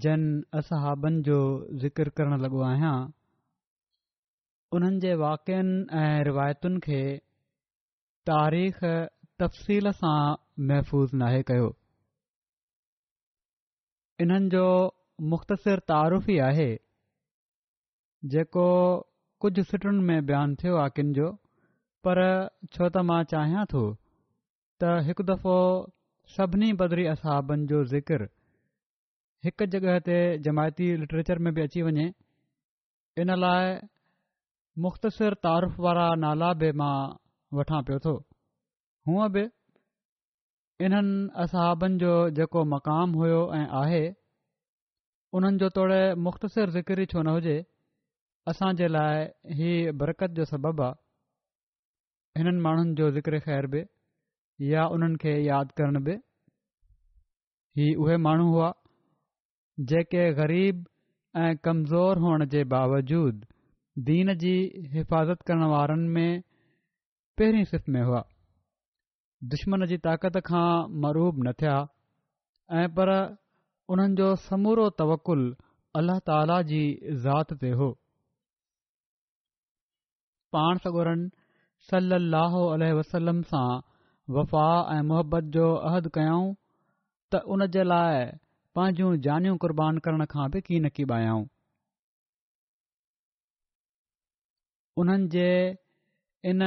जन असहाबनि जो जिकर करणु लॻो आहियां उन्हनि जे वाकनि ऐं रिवायतुनि खे तारीख़ तफ़सील सां महफ़ूज़ नाहे कयो इन्हनि जो मुख़्तसिर तारीफ़ ई आहे जेको कुझु सिटुनि में बयानु थियो वाकिनि जो पर छो त मां चाहियां थो त हिकु दफ़ो सभिनी बदरी असहाबनि जो हिकु जॻह ते जमायती लिटरेचर में बि अची वञे इन लाइ मुख़्तसिर तारूफ़ वारा नाला बि मां वठां पियो थो हूंअ बि इन्हनि असाबनि जो जेको मक़ाम हुयो ऐं आहे उन्हनि जो तोड़े मुख़्तसिर ज़िक्र ई छो न हुजे असांजे लाइ ही बरकत जो सबबु आहे हिननि माण्हुनि जो ज़िक्र ख़ैर बि या उन्हनि खे यादि करण बि इहे उहे माण्हू हुआ जेके ग़रीब ऐं कमज़ोर हुअण जे बावजूद दीन जी हिफ़ाज़त करण वारनि में पहिरीं सिफ़ में हुआ दुश्मन जी ताक़त खां मरूब न थिया ऐं पर उन्हनि जो समूरो तवकुल अल्लाह ताला जी ज़ात ते हो पाण सगुरनि सलाहु वसलम सां वफ़ा ऐं मुहबत जो अहद कयऊं त उन जे लाइ पंहिंजियूं जानियूं कुर्बान करण खां बि की न कीॿायाऊं उन्हनि जे इन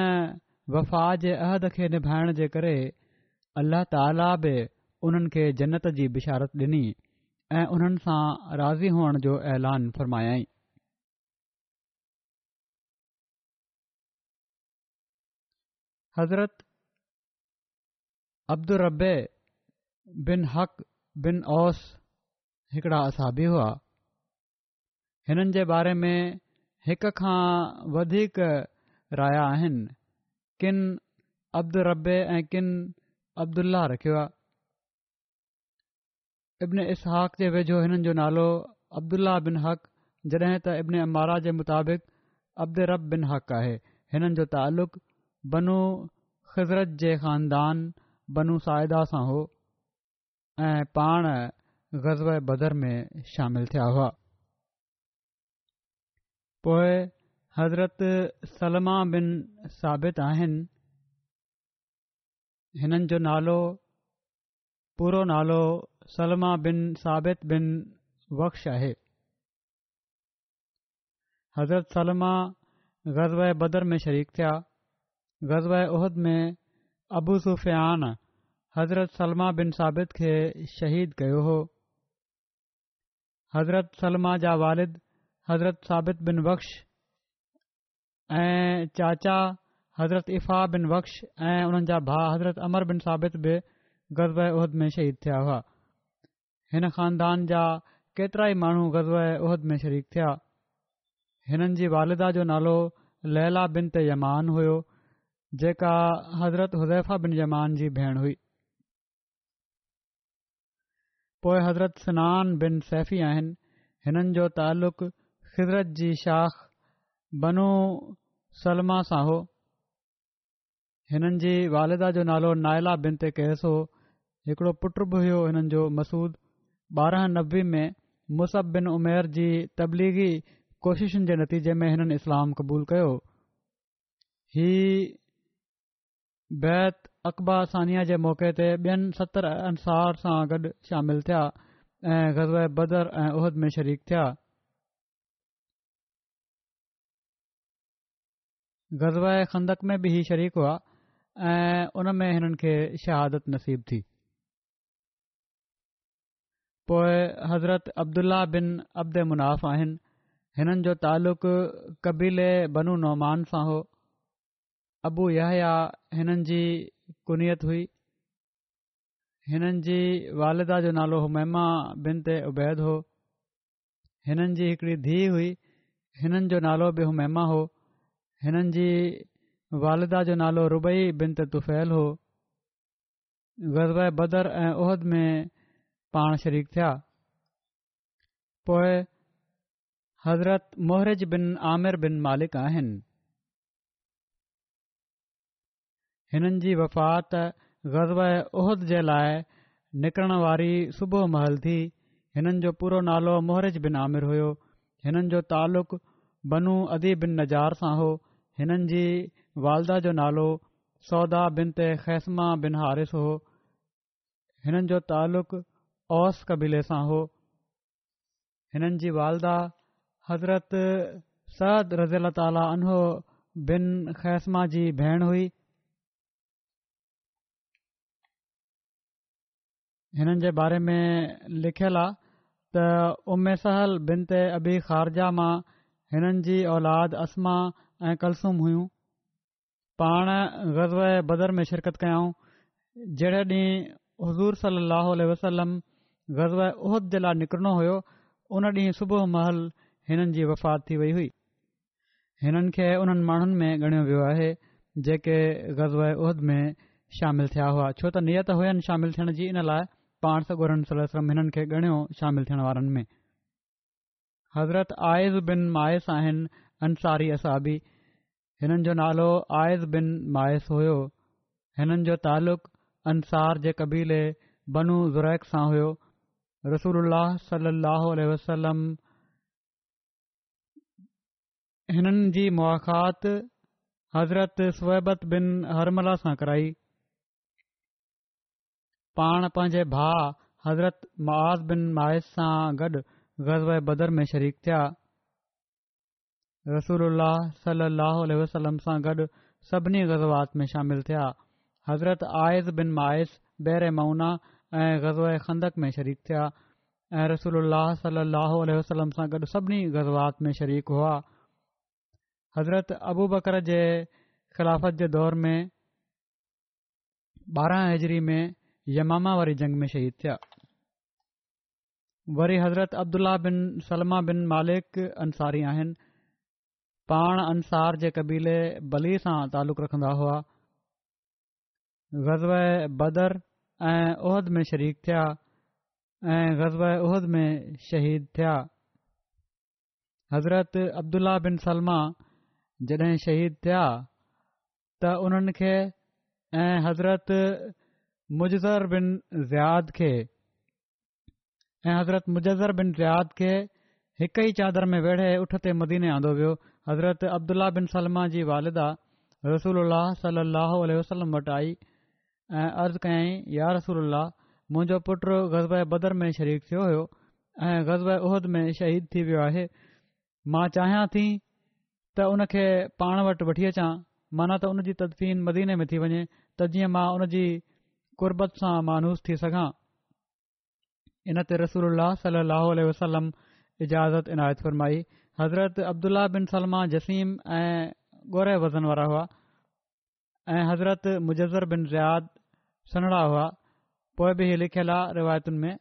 वफ़ा जे अहद खे निभाइण जे करे अल्लाह ताला बि उन्हनि खे जन्नत जी बिशारत ॾिनी ऐं उन्हनि सां राज़ी हुअण जो ऐलान फ़रमायाईं हज़रत अब्दु रबे बिन हक़ बिन बिनस हिकिड़ा असाबी हुआ हिननि जे बारे में हिक खां वधीक रया आहिनि किन अब्दु रबे ऐं किन अब्दुल्ला रखियो आहे इब्न इसहाक जे वेझो हिननि जो नालो अब्दुल्ला बिन हक़ जॾहिं त इब्न अमारा जे मुताबिक़ अब्द रब बिन हक़ आहे हिननि जो तालुक़ु बनू ख़िज़रत जे ख़ानदान बनू साहिदा सां हो ऐं पाण गज़ बदर में शामिल थिया हुआ पोइ हज़रत सलमा बिन साबित आहिनि हिननि जो नालो पूरो नालो सलमा बिन साबित बिन वक्ष आहे हज़रत सलमा ग़ज़ब बदर में शरीक थिया ग़ज़ब उहिद में अबू सुफ़ हज़रत सलमा बिन साबित खे शहीद कयो हो हज़रत सलमा जा वालिद हज़रत साबित बिन बक्श ऐं चाचा हज़रत इफ़ा बिन बक्श ऐं हुननि जा भाउ हज़रत अमर बिन साबित बि ग़ज़र उहिद में शहीद थिया हुआ हिन ख़ानदान जा केतिरा ई माण्हू गज़बर ऐं उहिद में शहीद थिया हिननि जी वालिदा जो नालो लैला बिन ते यमान हुयो जेका हज़रत हुज़ैफ़ा बिन यमान जी भेण हुई पोइ हज़रत सनान बिन सैफ़ी आहिनि हिननि जो तालुक़ु ख़िदरत जी शाख बनू सलमा सां हो हिननि जी वालिदा जो नालो नायला बिन ते कैस हो हिकिड़ो पुट बि हुयो हिननि जो मसूद ॿारहं नबे में मुसब बिन उमेर जी तबलीगी कोशिशुनि जे नतीजे में हिननि इस्लाम क़बूल कयो ही बैत अक़बा सानिया जे मौक़े ते ॿियनि सतरि अंसार सां गॾु शामिल थिया ऐं بدر बदर ऐं उहद में शरीक थिया ग़ज़ाए खंदक में बि इहे शरीक हुआ ऐं उन में हिननि खे शहादत नसीबु थी पोइ हज़रत अब्दुल्ला बिन अब्द मुनाफ़ आहिनि हिननि जो तालुक़ु कबीले बनु नौमान सां हो अबु या हिननि जी कुनियत हुई हिननि जी वालदा जो नालो हुमाइमा बिन ते उबैद हो हिननि जी हिकिड़ी धीउ हुई हिननि जो नालो बि हुमाइमा हो हिननि जी वालदा जो नालो रुबई बिन ते तुफैल हो गज़व बदर ऐं उहद में पाण शरीक थिया पोइ हज़रत मोहर जी बिन आमिर बिन मालिक आहिनि हिननि जी वफ़ात ग़ज़बद जे लाइ निकिरण वारी सुबुह महल थी हिननि जो पूरो नालो मोहरिज बिन आमिर हुयो हिननि जो तालुक बनू अदी बिन नज़ार सां हो हिननि जी वालदा जो नालो सौदा बिन त ख़ैसमा बिनारिस हो हिननि जो तालुक़ु ओस कबीले सां हो हिननि जी वालदा हज़रत सरद रज़ीला ताला उनो बिन खैस्मा जी भेण हुई हिननि जे बारे में लिखियलु आहे त उमे सहल बिन ते अबी ख़ारजा मां हिननि जी औलाद असमा ऐं कलसुम हुयूं पाण ग़ज़ बदर में शिरकत कयाऊं जहिड़े ॾींहुं हज़ूर सली वसलम गज़व उहद जे लाइ निकिरणो हुयो उन ॾींहुं सुबुह महल हिननि जी वफ़ात थी वई हुई हिननि खे उन्हनि माण्हुनि में ॻणियो वियो आहे जेके गज़व उहद में शामिल थिया हुआ छो त नियत हुयनि शामिल थियण जी इन लाइ पाण सणियो शामिलु थियण वारनि में हज़रत आइज़ बिन मायस आहिनि अंसारी असाबी हिननि जो नालो आयज़ बिन मायस हुयो हिननि जो तालुक़ु अंसार जे क़बीले बनू ज़ुरैक सां हुयो रसूल अलाह सलाह वसलम हिननि जी मुआाति हज़रत सोहबत बिन हरमला सां कराई पाण पंहिंजे भा हज़रत मआज़ बिन माइस सां गॾु ग़ज़ बदर में शरीक थिया रसूल सल लहलम सां गॾु सभिनी ग़ज़वात में शामिलु थिया हज़रत بن बिन माइस बहिर मौना ऐं ग़ज़ल खंदक में शरीक थिया ऐं रसूल सल लहो वलम सां गॾु सभिनी ग़ज़वात में शरीक हुआ हज़रत अबू बकर जे ख़िलाफ़त जे दौर में ॿारहं हज़री में यमामा वारी जंग में शहीद थिया वरी हज़रत अब्दुला बिन सलमा बिन मालिक अंसारी आहिनि पाण अंसार जे क़बीले बली सां तालुक़ रखंदा हुआ ग़ज़व बदर ऐं उहद में शरीक थिया ऐं ग़ज़ उहिद में शहीद थिया हज़रत अब्दुल्ला बिन सलमा जॾहिं शहीद थिया त उन्हनि खे ऐं हज़रत मुज़र बिन ज़ियाद खे ऐं हज़रत मुज़र बिन ज़ियाद खे हिक ई चादर में वेढ़े उठ ते मदीने आंदो वियो हज़रत अब्दुल्ला बिन सलमा जी वालिदा रसूल सलाहु वसलम वटि आई ऐं अर्ज़ु कयाई या रसूल मुंहिंजो पुटु ग़ज़बे बदर में शरीफ़ थियो हुयो ऐं ग़ज़ब उहद में शहीद थी वियो आहे मां चाहियां थी त उनखे पाण वटि वठी अचां माना त उन जी तदफीन मदीने में थी वञे त जीअं मां उनजी क़ुरबत सां मानूस थी सघां इन ते रसूल सल लहम इजाज़त इनायत फ़रमाई हज़रत अब्दुलाह बिन सलमा जसीम ऐं गोरे वज़न वारा حضرت ऐं بن मुजज़र बिन रियाद सनड़ा हुआ पोइ बि हीउ लिखियलु आहे रिवायतुनि में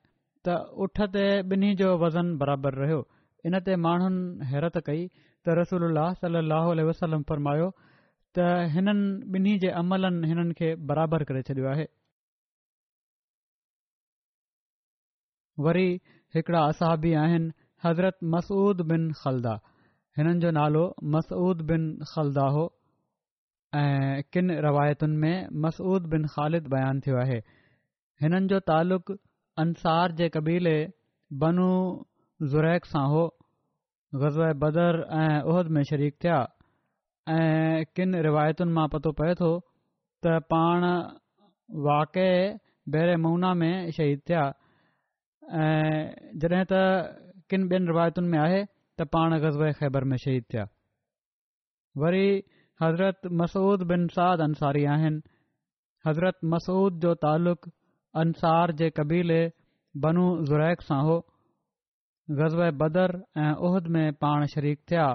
त جو وزن برابر जो ان बराबरि रहियो इनते माण्हुनि हैरत رسول त रसूल सल लहो وسلم फरमायो त हिननि बिन्ही जे عملن हिननि खे برابر करे छडि॒यो आहे वरी हिकिड़ा असहबी आहिनि हज़रत मसूद बिन ख़लदा हिननि जो नालो मसूद बिन ख़लदा हो ऐं किन रिवायतुनि में मसूद बिन ख़ालिद बयानु थियो आहे हिननि जो तालुक़ अंसार जे क़बीले बनू ज़ुरैक सां हो ग़ज़ बदर ऐं उहद में शरीक थिया ऐं किन रिवायतुनि मां पतो पए थो त पाण वाक़इ बहिरेमूना में शहीद थिया ऐं जॾहिं त किनि ॿियनि रिवायतुनि में आहे त पाण ग़ज़ब ख़ैबर में शहीद थिया वरी हज़रत मसूद बिन साद अंसारी आहिनि हज़रत मसूद जो तालुक़ अंसार जे क़बीले बनू ज़ुरैक सां हो गज़ब बदर ऐं उहद में पाण शरीक थिया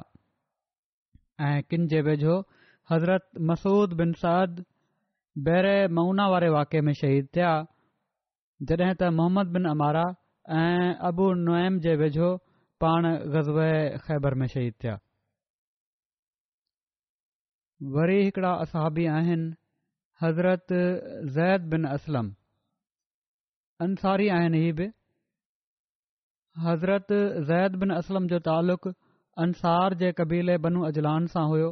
ऐं किन जे वेझो हज़रत मसूद बिन साद बहिर मऊना वारे वाक़े में शहीद थिया जॾहिं त मोहम्मद बिन अमारा ऐं अबू नुएम जे वेझो पाण ग़ज़ब ख़ैबर में शहीद थिया वरी हिकिड़ा असहबी आहिनि हज़रत ज़ैद बिन असलम अंसारी आहिनि ही बि हज़रत ज़ैद बिन असलम जो तालुक़ अंसार जे क़बीले बनू अजलान सां हुयो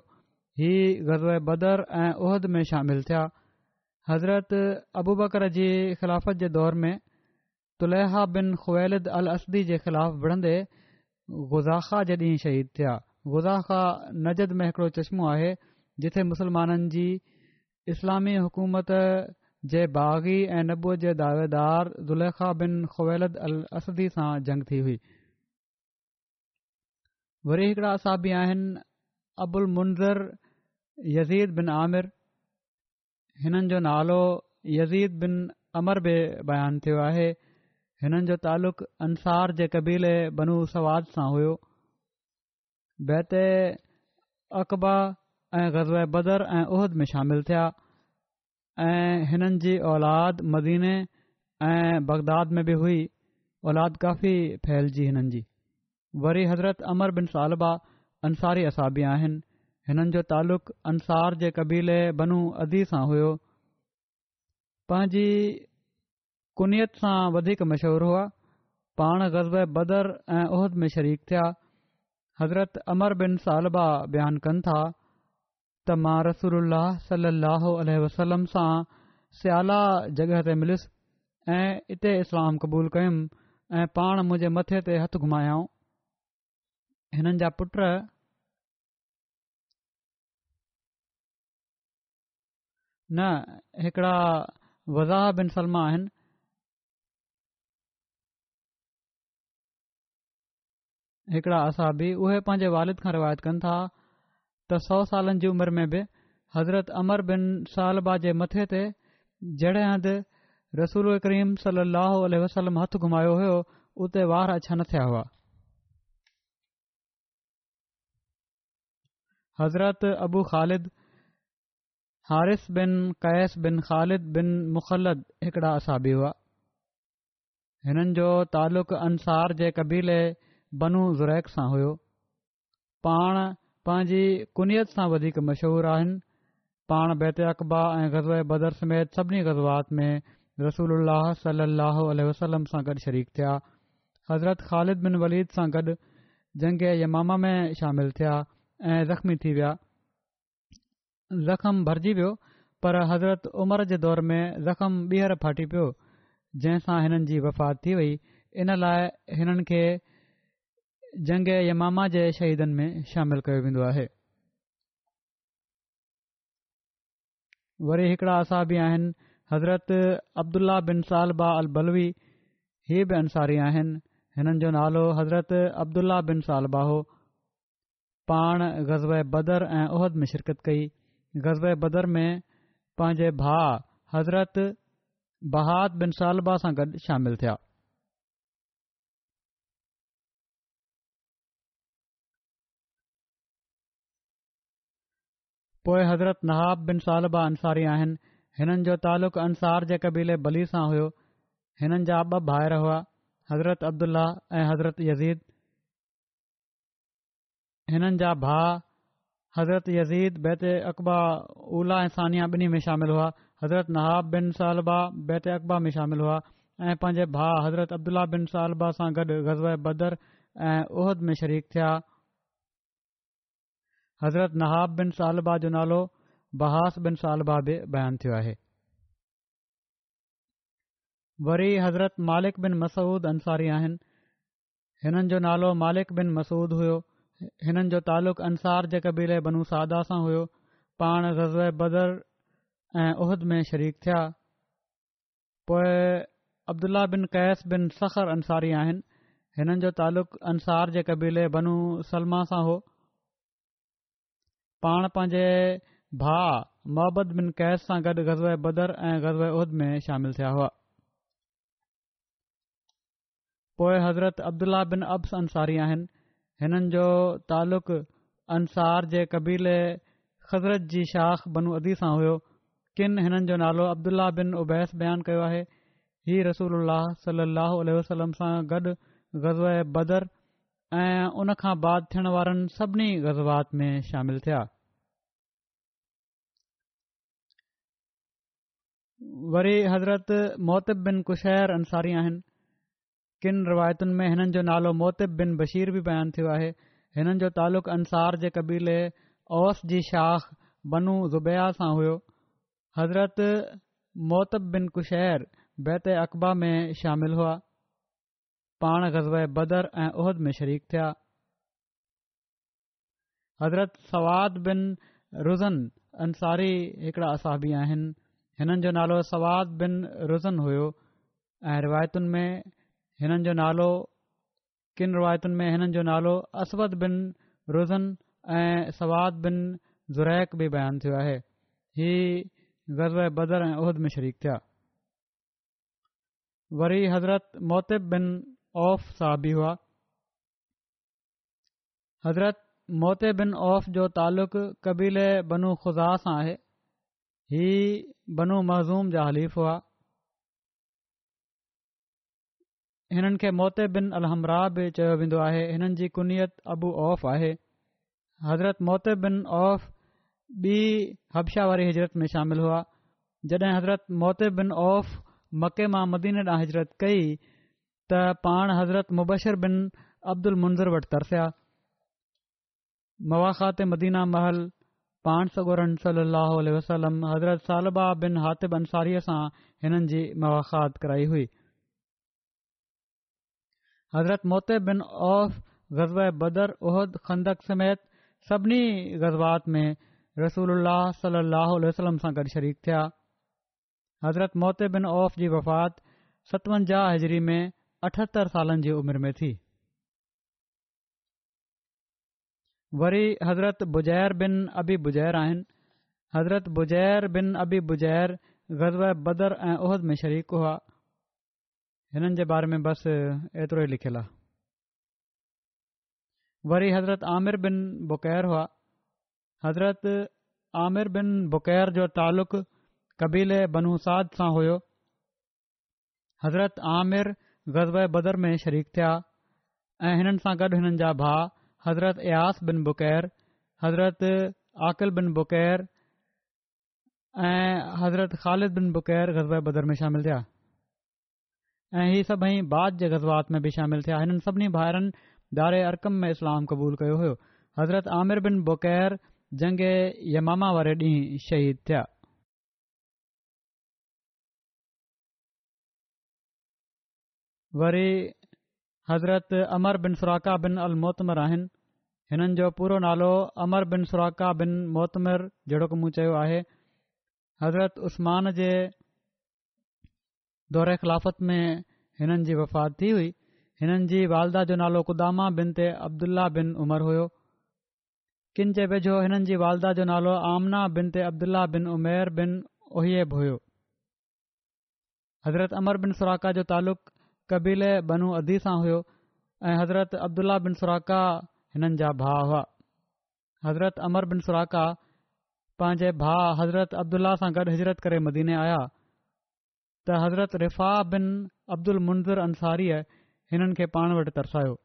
ही ग़ज़ब बदर ऐं उहद में शामिल थिया حضرت ابوبکر जी ख़िलाफ़त जे दौर में तुलैहा बिन क़्वेलद अलसदी जे خلاف विढ़ंदे गुज़ाख़ा जे ॾींहुं शहीद थिया गुज़ाख़ा नजद में हिकिड़ो चश्मो आहे जिथे मुसलमाननि जी इस्लामी हुकूमत जे बाग़ी نبو नबूअ जे दावेदार दुलह बिन ख़्वेलद अल सां जंग थी हुई वरी हिकिड़ा असाबी आहिनि अबुल मुंज़र यीर बिन आमिर हिननि जो नालो यज़ीद बिन अमर बि बयानु थियो आहे हिननि जो तालुक़ अंसार जे क़बीले बनू सवाद सां हुओ बैत अक़बा ऐं गज़ब बदर ऐं उहद में शामिल थिया ऐं हिननि जी औलाद मदीने ऐं बग़दाद में बि हुई औलाद काफ़ी फहिलिजी हिननि जी वरी हज़रत अमर बिन सालबा अंसारी असाबी आहिनि हिननि जो तालुक़ अंसार जे कबीले बनू अदी सां हुयो पंहिंजी कुनियत सां वधीक मशहूरु हुआ पाण ग़ज़ब बदर ऐं उहद में शरीक थिया हज़रत अमर बिन सालबा बयानु कनि था त मां रसूल सल अ वसलम सां स्याला जॻह ते मिलियसि ऐं इते इस्लाम क़बूलु कयुमि ऐं पाण मुंहिंजे मथे ते हथु घुमायाऊं हिननि जा पुट न हिकिड़ा वज़ाह बिन सलमा आहिनि हिकिड़ा असाबी उहे पंहिंजे वालिद खां रिवायत कनि था त सौ सालनि जी उमिरि में बि हज़रत अमर बिन सालबा जे मथे ते जहिड़े हंधि रसूल करीम सलाहु हथ घुमायो हुयो उते वार अछा न थिया हुआ हज़रत अबू ख़ालिद हारिस बिन कैस बिन ख़ालिद बिन मुखलद हिकिड़ा असाबी हुआ हिननि जो तालुक़ु अंसार जे क़बीले बनू ज़ुरैक सां हुयो पाण पंहिंजी कुन्यत सां वधीक मशहूरु आहिनि पाण बैति अक़बा ऐं ग़ज़ बदर समेत सभिनी गज़वात में रसूल अलाह सलाहु वसलम सां गॾु शरीक थिया हज़रत ख़ालिद बिन वलीद सां गॾु जंग यमामा में शामिल थिया ऐं ज़ख़्मी थी विया ज़ख़म भरिजी वियो पर हज़रत उमिरि जे दौर में ज़ख़्म ॿीहर फाटी पियो जंहिंसां हिननि जी वफ़ात थी वई इन लाइ हिननि खे जंग यमामा जे शहीदनि में शामिल कयो वेंदो आहे वरी हिकिड़ा असा आहिनि हज़रत अब्दुल्ल्ल्ल्ल्ला बिन सालबाह अल बलवी ही बि अंसारी आहिनि हिननि जो नालो हज़रत अब्दुल्ल्ल्ल्ल्ला बिन सालबाहो पाण गज़्ब बदर ऐं उहद में शिरकत कई गज़बे बदर में पंहिंजे भा हज़रत बहात बिन सालबा सां गॾु शामिलु थिया पोइ हज़रत नहाब बिन सालबा अंसारी आहिनि हिननि जो तालुक़ु अंसार जे क़बीले बली सां हुयो हिननि जा ॿ भाइर हुआ हज़रत अब्दुल्लाह ऐं हज़रत यज़ीद हिननि जा भा حضرت یزید بیت اقبا اولا ثانیہ بنی میں شامل ہوا حضرت نہاب بن سالبہ بیت اقبا میں شامل ہوا پانچ بھا حضرت عبداللہ بن سالبہ سا گڈ غزب بدر احد میں شریک تھیا حضرت نہاب بن سالبہ جو نالو بہاس بن سالبہ بھی بیان تھو ہے وری حضرت مالک بن مسعود انصاری ہیں ہنن جو نالو مالک بن مسعود ہوئے हिननि जो तालु अंसार जे क़बीले बनू सादा सां हुओ पाण ग़ज़ बदर ऐं उहिद में शरीक थिया पोइ अब्दुल्ला बिन कैस बिन सख़र अंसारी आहिनि हिननि जो तालुक़ु अंसार जे क़बीले बनू सलमा सां हो पाण पंहिंजे भा मोहबत बिन कैस सां गॾु बदर ऐं ग़ज़ उहिद में शामिल थिया हुआ पोइ हज़रत अब्दुल्ला बिन अब्स अंसारी आहिनि हिननि जो तालुक़ अंसार जे क़बीले ख़ज़रत जी शाख़ बनू अदी सां हुयो किन हिननि जो नालो अब्दुल्ला बिन उबैस बयानु कयो आहे ही रसूल सलाहु वसलम सां गॾु ग़ज़ब बदर ऐं उनखां बाद थियण वारनि सभिनी ग़ज़बात में शामिल थिया वरी हज़रत बिन कुशैर अंसारी आहिनि किन रिवायतुनि में हिननि जो नालो मोतिब बिन बशीर बि बैनु थियो आहे हिननि जो तालुक़ु अंसार जे क़बीले ओस जी शाख़ बनू ज़ुबैया सां हुयो हज़रत मोतब बिन कुशैर बैत अक़बा में शामिल हुआ पाण ग़ज़ब बदर ऐं उहद में शरीक थिया हज़रत सवाद बिन रुज़न अंसारी हिकिड़ा असाबी आहिनि हिननि जो नालो सवाद बिन रुज़न हुओ ऐं रिवायतुनि में ان نال کن روایتن میں انال اسود بن رزن سواد بن زوریق بھی بیان تھو ہے ہزر بدر عہد میں شریک تھیا وی حضرت موتب بن عوف سا بھی ہوا حضرت موتب بن اوف جو تعلق قبیلے بنو خزا سے ہا بنو مذوم جا حلیف ہوا हिननि खे मोते बिन अल अलमरा बि चयो वेंदो आहे हिननि जी कुनियत अबु औफ़ आहे हज़रत मोते बिन औफ़ बि हबशा वारी हिजरत में शामिल हुआ जॾहिं हज़रत मोते बिन औफ़ मके मां मदीने ॾांहुं हिजरत कई त पाण हज़रत मुबशर बिन अब्दुल मुंज़र वटि तरसिया मवाख़ात मदीना महल पाण सगोरन सली वसलम हज़रत सालबा बिन हातिब अंसारीअ सां हिननि जी मुख़ात कराई हुई حضرت موتے بن اوف غزوہ بدر احد خندق سمیت سبنی غزوات میں رسول اللہ صلی اللہ علیہ وسلم سے گڈ شریک تھیا حضرت موتے بن اوف جی وفات ستوجا ہجری میں اٹھتر سالن جی عمر میں تھی وری حضرت بجیر بن ابی بجیر آئن حضرت بجیر بن ابی بجیر غزوہ بدر احد میں شریک ہوا हिननि जे बारे में बसि एतिरो ई लिखियलु आहे वरी हज़रत आमिर बिन बुक़ैैर हुआ हज़रत आमिर बिन बुक़ैैर जो तालुक़ु कबीले बनुसाद सां हुयो हज़रत आमिर ग़ज़बर में शरीक़ थिया ऐं हिननि सां गॾु हिननि जा भाउ हज़रत अयास बिन बुक़ैैर हज़रति आकिल बिन बुक़ैैर ऐं हज़रत ख़ालिद बिन बुक़ैैर ग़ज़बर में शामिल थिया ऐं इहे सभई बाद जे ग़ज़ब्बात में बि शामिल थिया हिननि सभिनी भाइरनि धारे अरकम में इस्लाम क़बूलु कयो हुयो हज़रत आमिर बिन बुक़ जंग यमामा वारे ॾींहुं शहीद थिया वरी हज़रत अमर बिन सुराका बिन अल मोहतमर आहिनि हिननि जो पूरो नालो अमर बिन सुराका बिन मोहतमर जहिड़ो क मूं चयो आहे हज़रत उस्मान जे दौरे ख़िलाफ़त में हिननि जी वफ़ात थी हुई हिननि जी वालदा जो नालो कुदामा बिन ते अब्दुल्ल्ला बिन उमर हुयो किनि जे वेझो हिननि जी वालदा जो नालो आमना बिन ते अब्दुल्ल्ला बिन उमेर बिन ओहिब हुयो हज़रत अमर बिन सुराका जो तालुक़ु कबीले बनू अदी सां हुयो ऐं हज़रत अब्दुला बिन सुराका हिननि जा भाउ हुआ हज़रत अमर बिन सुराका पंहिंजे भाउ हज़रत अब्दुल्ल्ल्ल्ल्ला सां गॾु हज़रत करे मदीने आया त हज़रत रिफ़ाह बिन अब्दुल मुंज़ुर अंसारीअ हिननि खे पाण वटि तरसायो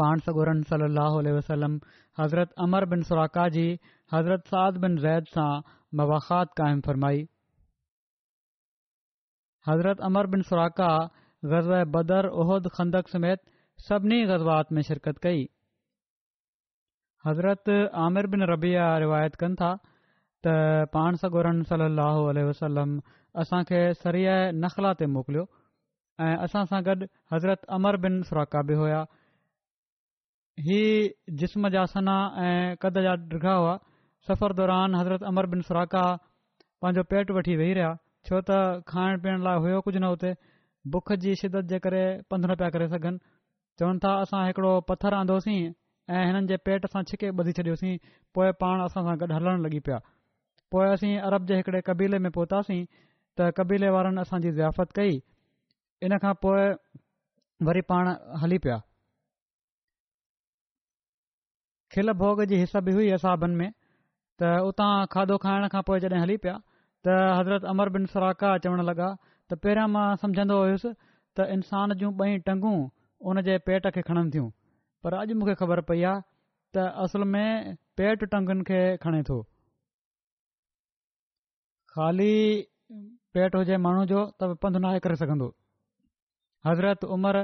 पाण सरन सलह वज़रत अमर बिन सुराका जी हज़रत साद बिन ज़ैद सां बबाखात क़ाइमु फरमाई हज़रत अमर बिन सुराका ग़ज़ बदर ओहद खंदक समेत सभिनी ग़ज़बात में शिरकत कई हज़रत आमिर बिन रबिया रिवायत कनि था त पाण सॻोरन सलाहु असां खे सरिया नखला ते मोकिलियो ऐं असां सां गॾु हज़रत अमर बिन फुराका बि हुया इहा जिस्म जा सना ऐं कद जा ॾिघा हुआ सफ़र दौरान हज़रत अमर बिन फुराका पंहिंजो पेट वठी वेही रहिया छो त खाइण पीअण लाइ हुयो कुझ न हुते बुख जी शिद्दत जे करे पंधु न पिया करे सघनि चवनि था असां हिकिड़ो पथर आंदोसीं ऐं हिन जे पेट सां छिके बधी छॾियोसीं पोइ पाण असां सां गॾु हलणु लॻी पिया पोइ असीं अरब जे हिकड़े कबीले में पहुतासीं त कबीले वारनि असांजी ज़ियाफ़त कई इन खां पोइ वरी पाण हली पिया खिल भोग जी हिस बि हुई असाबनि में त उतां खाधो खाइण खां पोइ जॾहिं हली पिया त हज़रत अमर बिन सराका चवण लॻा त पहिरां मां सम्झंदो हुयुसि त इंसान जूं ॿई टंगू उन जे पेट खे खणनि थियूं पर अॼु मूंखे ख़बर पई आहे त असुल में पेट टंगुनि खे खणे थो खाली पेट माण्हू जो त बि पंधु न हज़रत उमर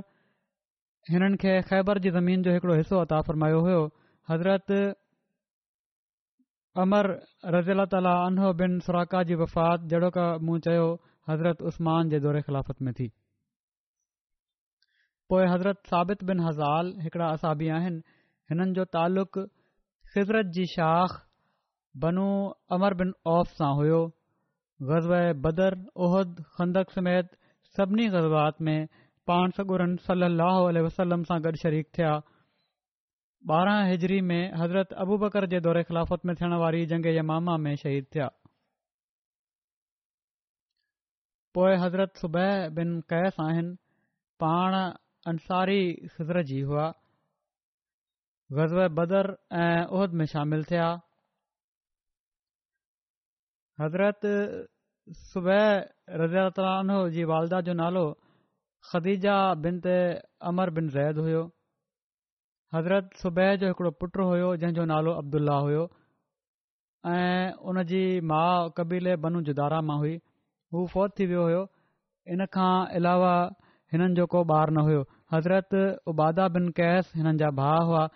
हिननि खे ख़ैबर जी ज़मीन जो हिकिड़ो हिसो अता फरमायो हुयो हज़रत अमर रज़ील ताला अनो बिन सुराका जी वफ़ात जेड़ो का मूं चयो हज़रत उस्मान जे दौरे ख़िलाफ़त में थी पोइ हज़रत साबित बिन हज़ाल हिकिड़ा असाबी आहिनि हिननि जो तालुक़ु फिज़रत जी शाख बनू अमर बिन औफ़ सां हुयो गज़व ہجری میں حضرت समेत सभिनी ग़ज़लात मेंजरी में हज़रत अबूबर ख़िलाफ़त में थियण वारी जंग जामा में शद थिया पोइ हज़रत सुब कैस आहिनि पाण जी हुआ ग़ज़ बदर احد उहद شامل शामिल حضرت सुबह सुबैह रज़ात जी वालदा जो नालो ख़दीजा बिन ते अमर बिन ज़ैद हुयो हज़रत सुबह जो हिकिड़ो पुट हुयो जंहिंजो नालो अब्दुल्ला हुयो ऐं उन जी माउ कबीले बनू जुदारा मां हुई हू फ़ौत थी वियो हुयो इन खां अलावा हिननि जो को ॿारु न हुयो हज़रत उबादा बिन कैस हिननि जा भाउ हुआ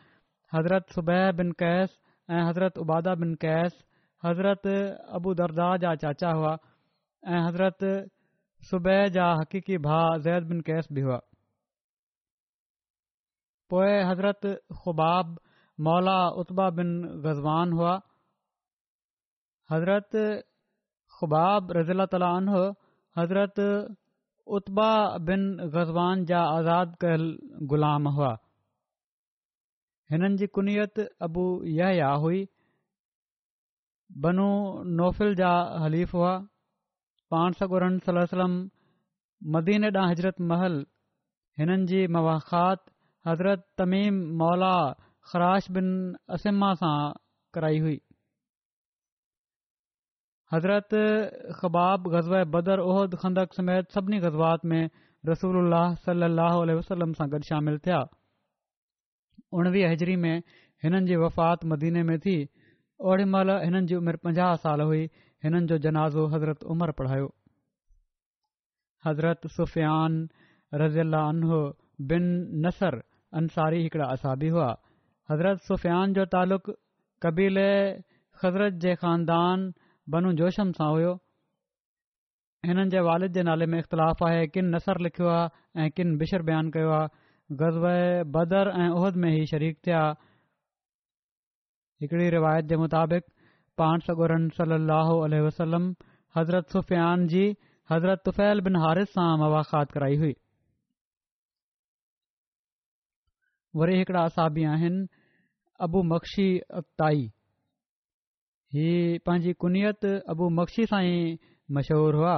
हज़रत सुबह बिन कैस ऐं हज़रत उबादा बिन कैस हज़रत अबू दरदार जा चाचा हुआ حضرت صبح جا حقیقی بھا زید بن کیس بھی ہوئے حضرت خوباب مولا اتبا بن غزوان ہوا حضرت خوباب رضی اللہ تعالیٰ عنہ حضرت اتبا بن غزوان جا آزاد غلام ہوا انیت جی ابو یہ ہوئی بنو نوفل جا حلیف ہو पाणसुर सलम मदीन ॾांहुं हज़रत महल हिननि जी मवाख़ात हज़रत तमीम मौला ख़राश बिन असिमा सां कराई हुई हज़रत ख़बाब ग़ज़ब बदर उहद खंदक समेत सभिनी ग़ज़बात में रसूल सलाह वसलम सां गॾु शामिल थिया उणिवीह हज़री में हिननि जी वफ़ात मदीने में थी ओड़महिल हिननि जी उमिरि पंजाहु साल हुई हिननि जो जनाज़ो हज़रत उमर पढ़ायो हज़रत सुफ़ियान अनहो बिन नसर अंसारी हिकड़ा असाबी हुआ हज़रत सुफ़ियान जो तालुक़ कबीले हज़रत जे ख़ानदान बनू जोशम सां हुयो हिननि जे वालिद जे नाले में इख़्तिलाफ़ु आहे किन नसर लिखियो आहे ऐं किन बिशर बयानु कयो आहे गज़ब बदर ऐं उहद में ई शरीक थिया हिकड़ी रिवायत जे मुताबिक़ पांस सगोरन सली ओलह वसलम हज़रत सुफ़ियान जी हज़रत तुफैल बिन हारिस सां मुलाक़ात कराई हुई वरी हिकिड़ा असाबी आहिनि अबू मक्शी अताई हीअ पंहिंजी कुनियत अबू मक्शी सां ई मशहूरु हुआ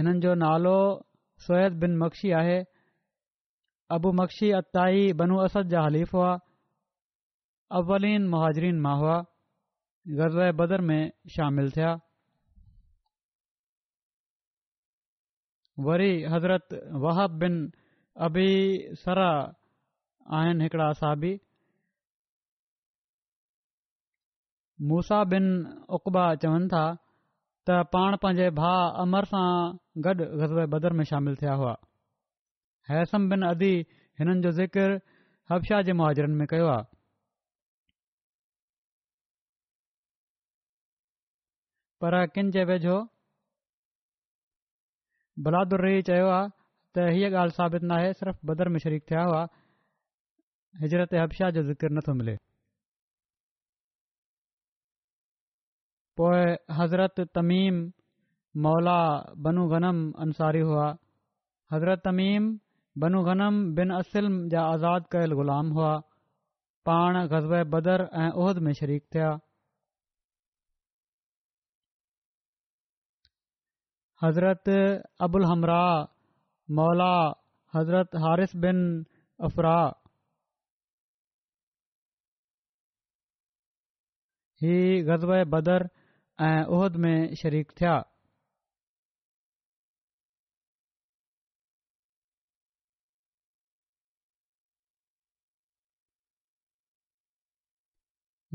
हिननि जो नालो सोहिद बिन मक्षी आहे अबू मक्शी अत्ताई बनू असद जा हलीफ़ आहे अवलीन महाजरीन मां हुआ ग़ज़ बदर में शामिल थिया वरी हज़रत वहाब बिन अबीसरा आहिनि हिकिड़ा असाबी मूसा बिन उकबा चवनि था त पाण पंहिंजे भाउ अमर सां गॾु ग़ज़ब बदर में शामिल थिया हुआ हैसम बिन अदी हिननि जो ज़िकर हबशाह जे मुआरनि में कयो आहे पर किन जे वेझो बलादु रही चयो आहे त हीअ ॻाल्हि साबित न आहे सिर्फ़ु बदर में शरीक थिया हुआ हिजरत हबशाह जो ज़िकिर नथो मिले पोइ हज़रत तमीम मौला बनू ग़नम अंसारी हुआ हज़रत तमीम बनू गनम बिन असल जा आज़ादु कयल ग़ुलाम हुआ पाण ग़ज़ब बदर ऐं उहिद में शरीक थिया حضرت ابو الحمراء مولا حضرت حارث بن افرا ہی غزوہ بدر اور احد میں شریک تھیا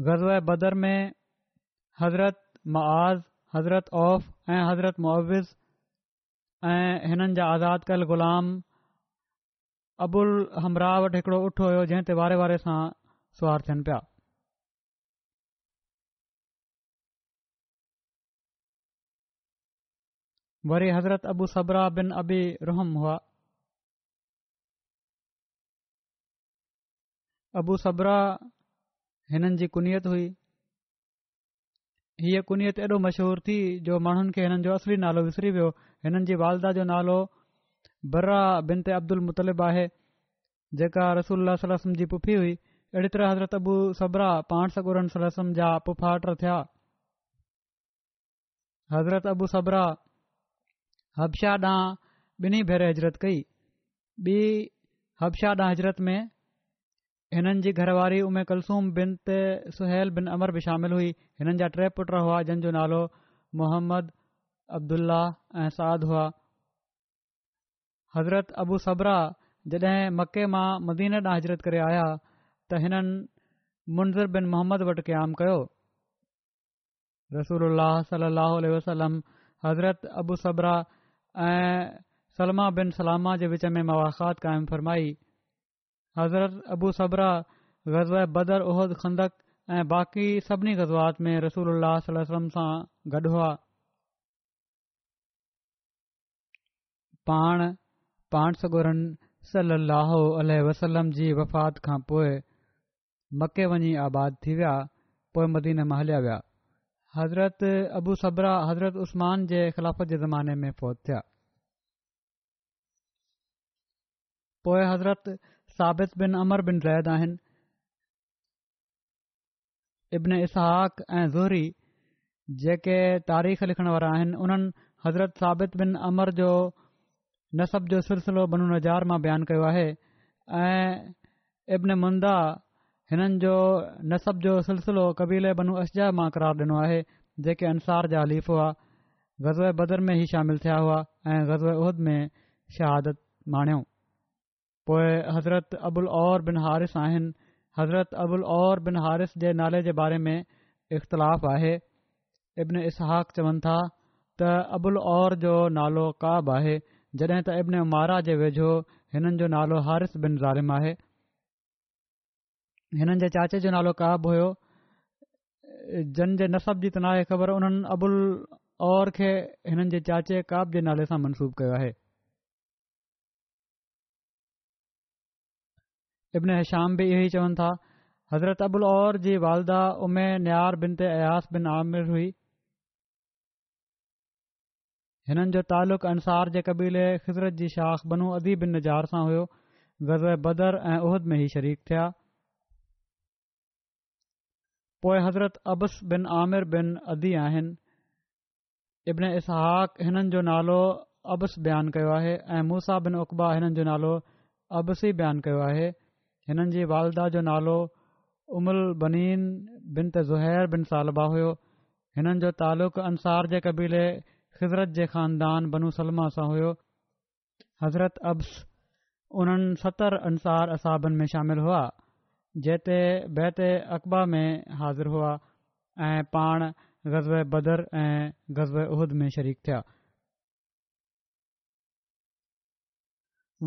غزوہ بدر میں حضرت معاذ حضرت اوف ऐं हज़रत मुआविज़ ऐं हिननि जा आज़ाद कयल ग़ुलाम अबुल हमराह वटि हिकिड़ो उठ हुयो जंहिं ते वारे वारे सां सुवार थियनि पिया वरी हज़रत अबू सबरा बिन अबी रुहम हुआ अबू सबरा हिननि जी कुनियत हुई हीअ कुनियत एॾो मशहूर थी जो माण्हुनि खे हिननि जो असली नालो विसरी वियो हिननि जी वालदा जो नालो बर्रा बिन ते अब्दुल मुतलिब आहे जेका रसूल सलम जी पुफी हुई अहिड़ी तरह हज़रत अबू सबराह पाण सगुरन सलहसम जा पुफाटर थिया हज़रत अबू सबरा हब्शाह ॾांहुं ॿिन्ही भेरे हज़रत कई ॿी हब्शाह ॾांहुं हजरत में हिननि जी घरवारी उमे कुलसूम बिन ते सुहिल बिन अमर बि शामिल हुई हिननि जा टे पुट हुआ जंहिंजो नालो मोहम्मद अब्दुल्ला ऐं साद हुआ हज़रत अबू सबरा जॾहिं मके मां मदीन ॾांहुं हजरत करे आया त हिननि मुंज़र बिन मोहम्मद वटि क़याम कयो रसूल सलाहु वसलम हज़रत अबूसबरा ऐं सलमा बिन सलामा जे विच में मवाख़ात क़ाइमु फरमाई हज़रत अबू सबरा ग़ज़ बदर उहद खंदक ऐं बाक़ी सभिनी गज़वात में गॾु हुआ पाण पाण सगोरनि सलाहु जी वफ़ात खां पोइ मके वञी आबाद थी विया पोइ मदीने मां हलिया विया हज़रत अबू सबरा हज़रत उस्मान जे ख़िलाफ़त जे ज़माने में फ़ौत थिया पोइ हज़रत साबित बिन अमर बिन रहद आहिनि ابن اسحاق ऐं ज़हरी जेके तारीख़ लिखण वारा आहिनि उन्हनि हज़रत साबित बिन अमर जो नसब जो सिलसिलो बनू नज़ार मां बयानु कयो आहे ऐं इब्न मुंदा हिननि जो नसबु जो सिलसिलो क़बीले बनू असजह मां क़रार ॾिनो आहे जेके अंसार जा हलीफ़ हुआ ग़ज़ बदर में ई शामिलु थिया हुआ ऐं पोइ हज़रत अबुल और बिन हारिस आहिनि हज़रत अबुल और बिन हारिस जे नाले जे बारे में इख़्तिलाफ़ु आहे इब्न इसहक़वनि था त अबुल और जो नालो काब आहे जॾहिं त अब्न मारा जे वेझो हिननि जो नालो हारि बिन रालिम आहे हिननि जे चाचे जो नालो क्व हुयो जन जे नसब जी तनाउ खे ख़बर उन्हनि अबुल और खे हिननि जे चाचे काब जे नाले सां मनसूब कयो आहे इब्न शाम बि इहेई चवनि था हज़रत अबुल और जी वालदा उमे न्यार बिन ते अयास बिन आमिर हुई हिननि जो तालुक़ु अंसार जे क़बीले شاخ जी शाख़ बनू अदी बिन निज़ार सां हुयो ग़ज़ बदर ऐं उहद में ई शरीक थिया पोएं हज़रत अब्स बिन आमिर बिन अदी आहिनि इब्न इसाक़नि जो नालो अब्स बयानु कयो आहे ऐं मूसा बिन उक़बा हिननि जो नालो अब्स बयानु कयो आहे हिननि जी वालदा जो नालो उमुल बनीन बिनत ज़ुहैर बिन सालबा हुयो हिननि जो तालुक़ु अंसार जे क़बीले ख़िज़रत जे ख़ानदान बनू सलमा सां हुयो हज़रत अब्स उन्हनि सतरि अंसार असाबनि में शामिल हुआ जेते बैत अक़बा में हाज़िर हुआ ऐं पाण ग़ज़ब बदर ऐं ग़ज़ब उहद में शरीक थिया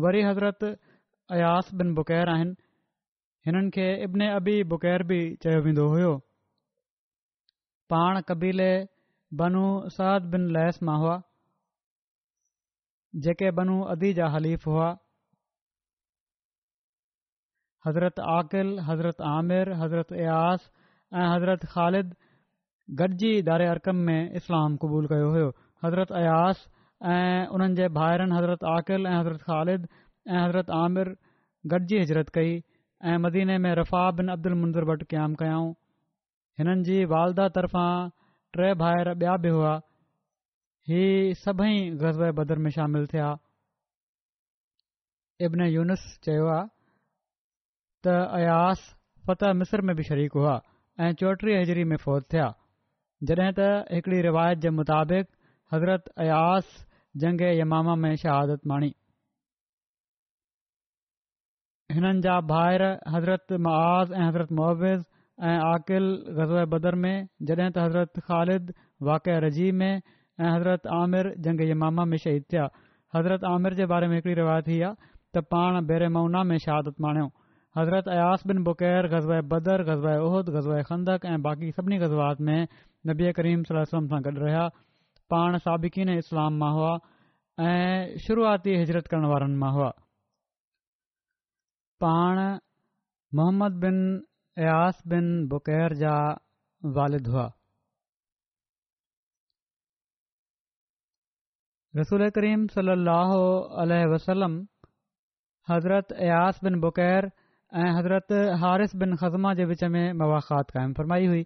वरी हज़रत अयास बिन बुक़ैर आहिनि हिननि खे इब्न अबी बुकैर बि चयो वेंदो हुयो पाण कबीले बनु साद बिन लेस मां हुआ जेके बनू अदी जा हलीफ़ हुआ हज़रत आकिल हज़रत आमिर हज़रत अयास ऐं हज़रत ख़ालिद गॾिजी दारे अरकम में इस्लाम क़बूलु कयो हुयो हज़रत अयास ऐं उन्हनि जे भाइरनि हज़रत आक़िल ऐं हज़रत ख़ालिद ऐं हज़रत आमिर गॾिजी हज़रत कई ऐं मदीने में रफ़ा बिन अब्दुल मुंज़र भटु कयामु कयाऊं हिननि जी वालदा तर्फ़ां टे भाइर ॿिया बि हुआ ही सभई ग़ज़ बदर में शामिल थिया इब्न युनिस चयो आहे त अयास फत मिस्र में बि शरीक हुआ ऐं चोटीह हज़री में फ़ौज थिया जॾहिं त हिकड़ी रिवायत जे मुताबिक़ हज़रत अयास जंग यमामा में शहादत माणी हिननि जा भाइर हज़रत मआज़ ऐं हज़रत मुअविज़ ऐं आक़िल ग़ज़ाए बदर में जॾहिं त हज़रत ख़ालिद वाक़ रजीज़ी में ऐं हज़रत आमिर जंग जे में शहीद थिया हज़रत आमिर जे बारे में हिकिड़ी रिवायत ही आहे त पाण बेरेमना में शहादत माणियूं हज़रत अयास बिन बुक़ैर गज़बाए बदर गज़बा एहद गज़बा ए ऐं बाक़ी सभिनी गज़बात में नबी करीम सां गॾु रहिया पाण साबक़ीन इस्लाम मां हुआ ऐं शुरुआती हज़रत करण वारनि मां हुआ पाण मोहम्मद बिन अयास बिन बुकैर जा वालिद हुआ रसूल करीम सलाहु हज़रत अयास बिन बुक़ैर ऐं हज़रत हारिस बिन ख़ज़मा जे विच में मवाखात क़ाइमु फरमाई हुई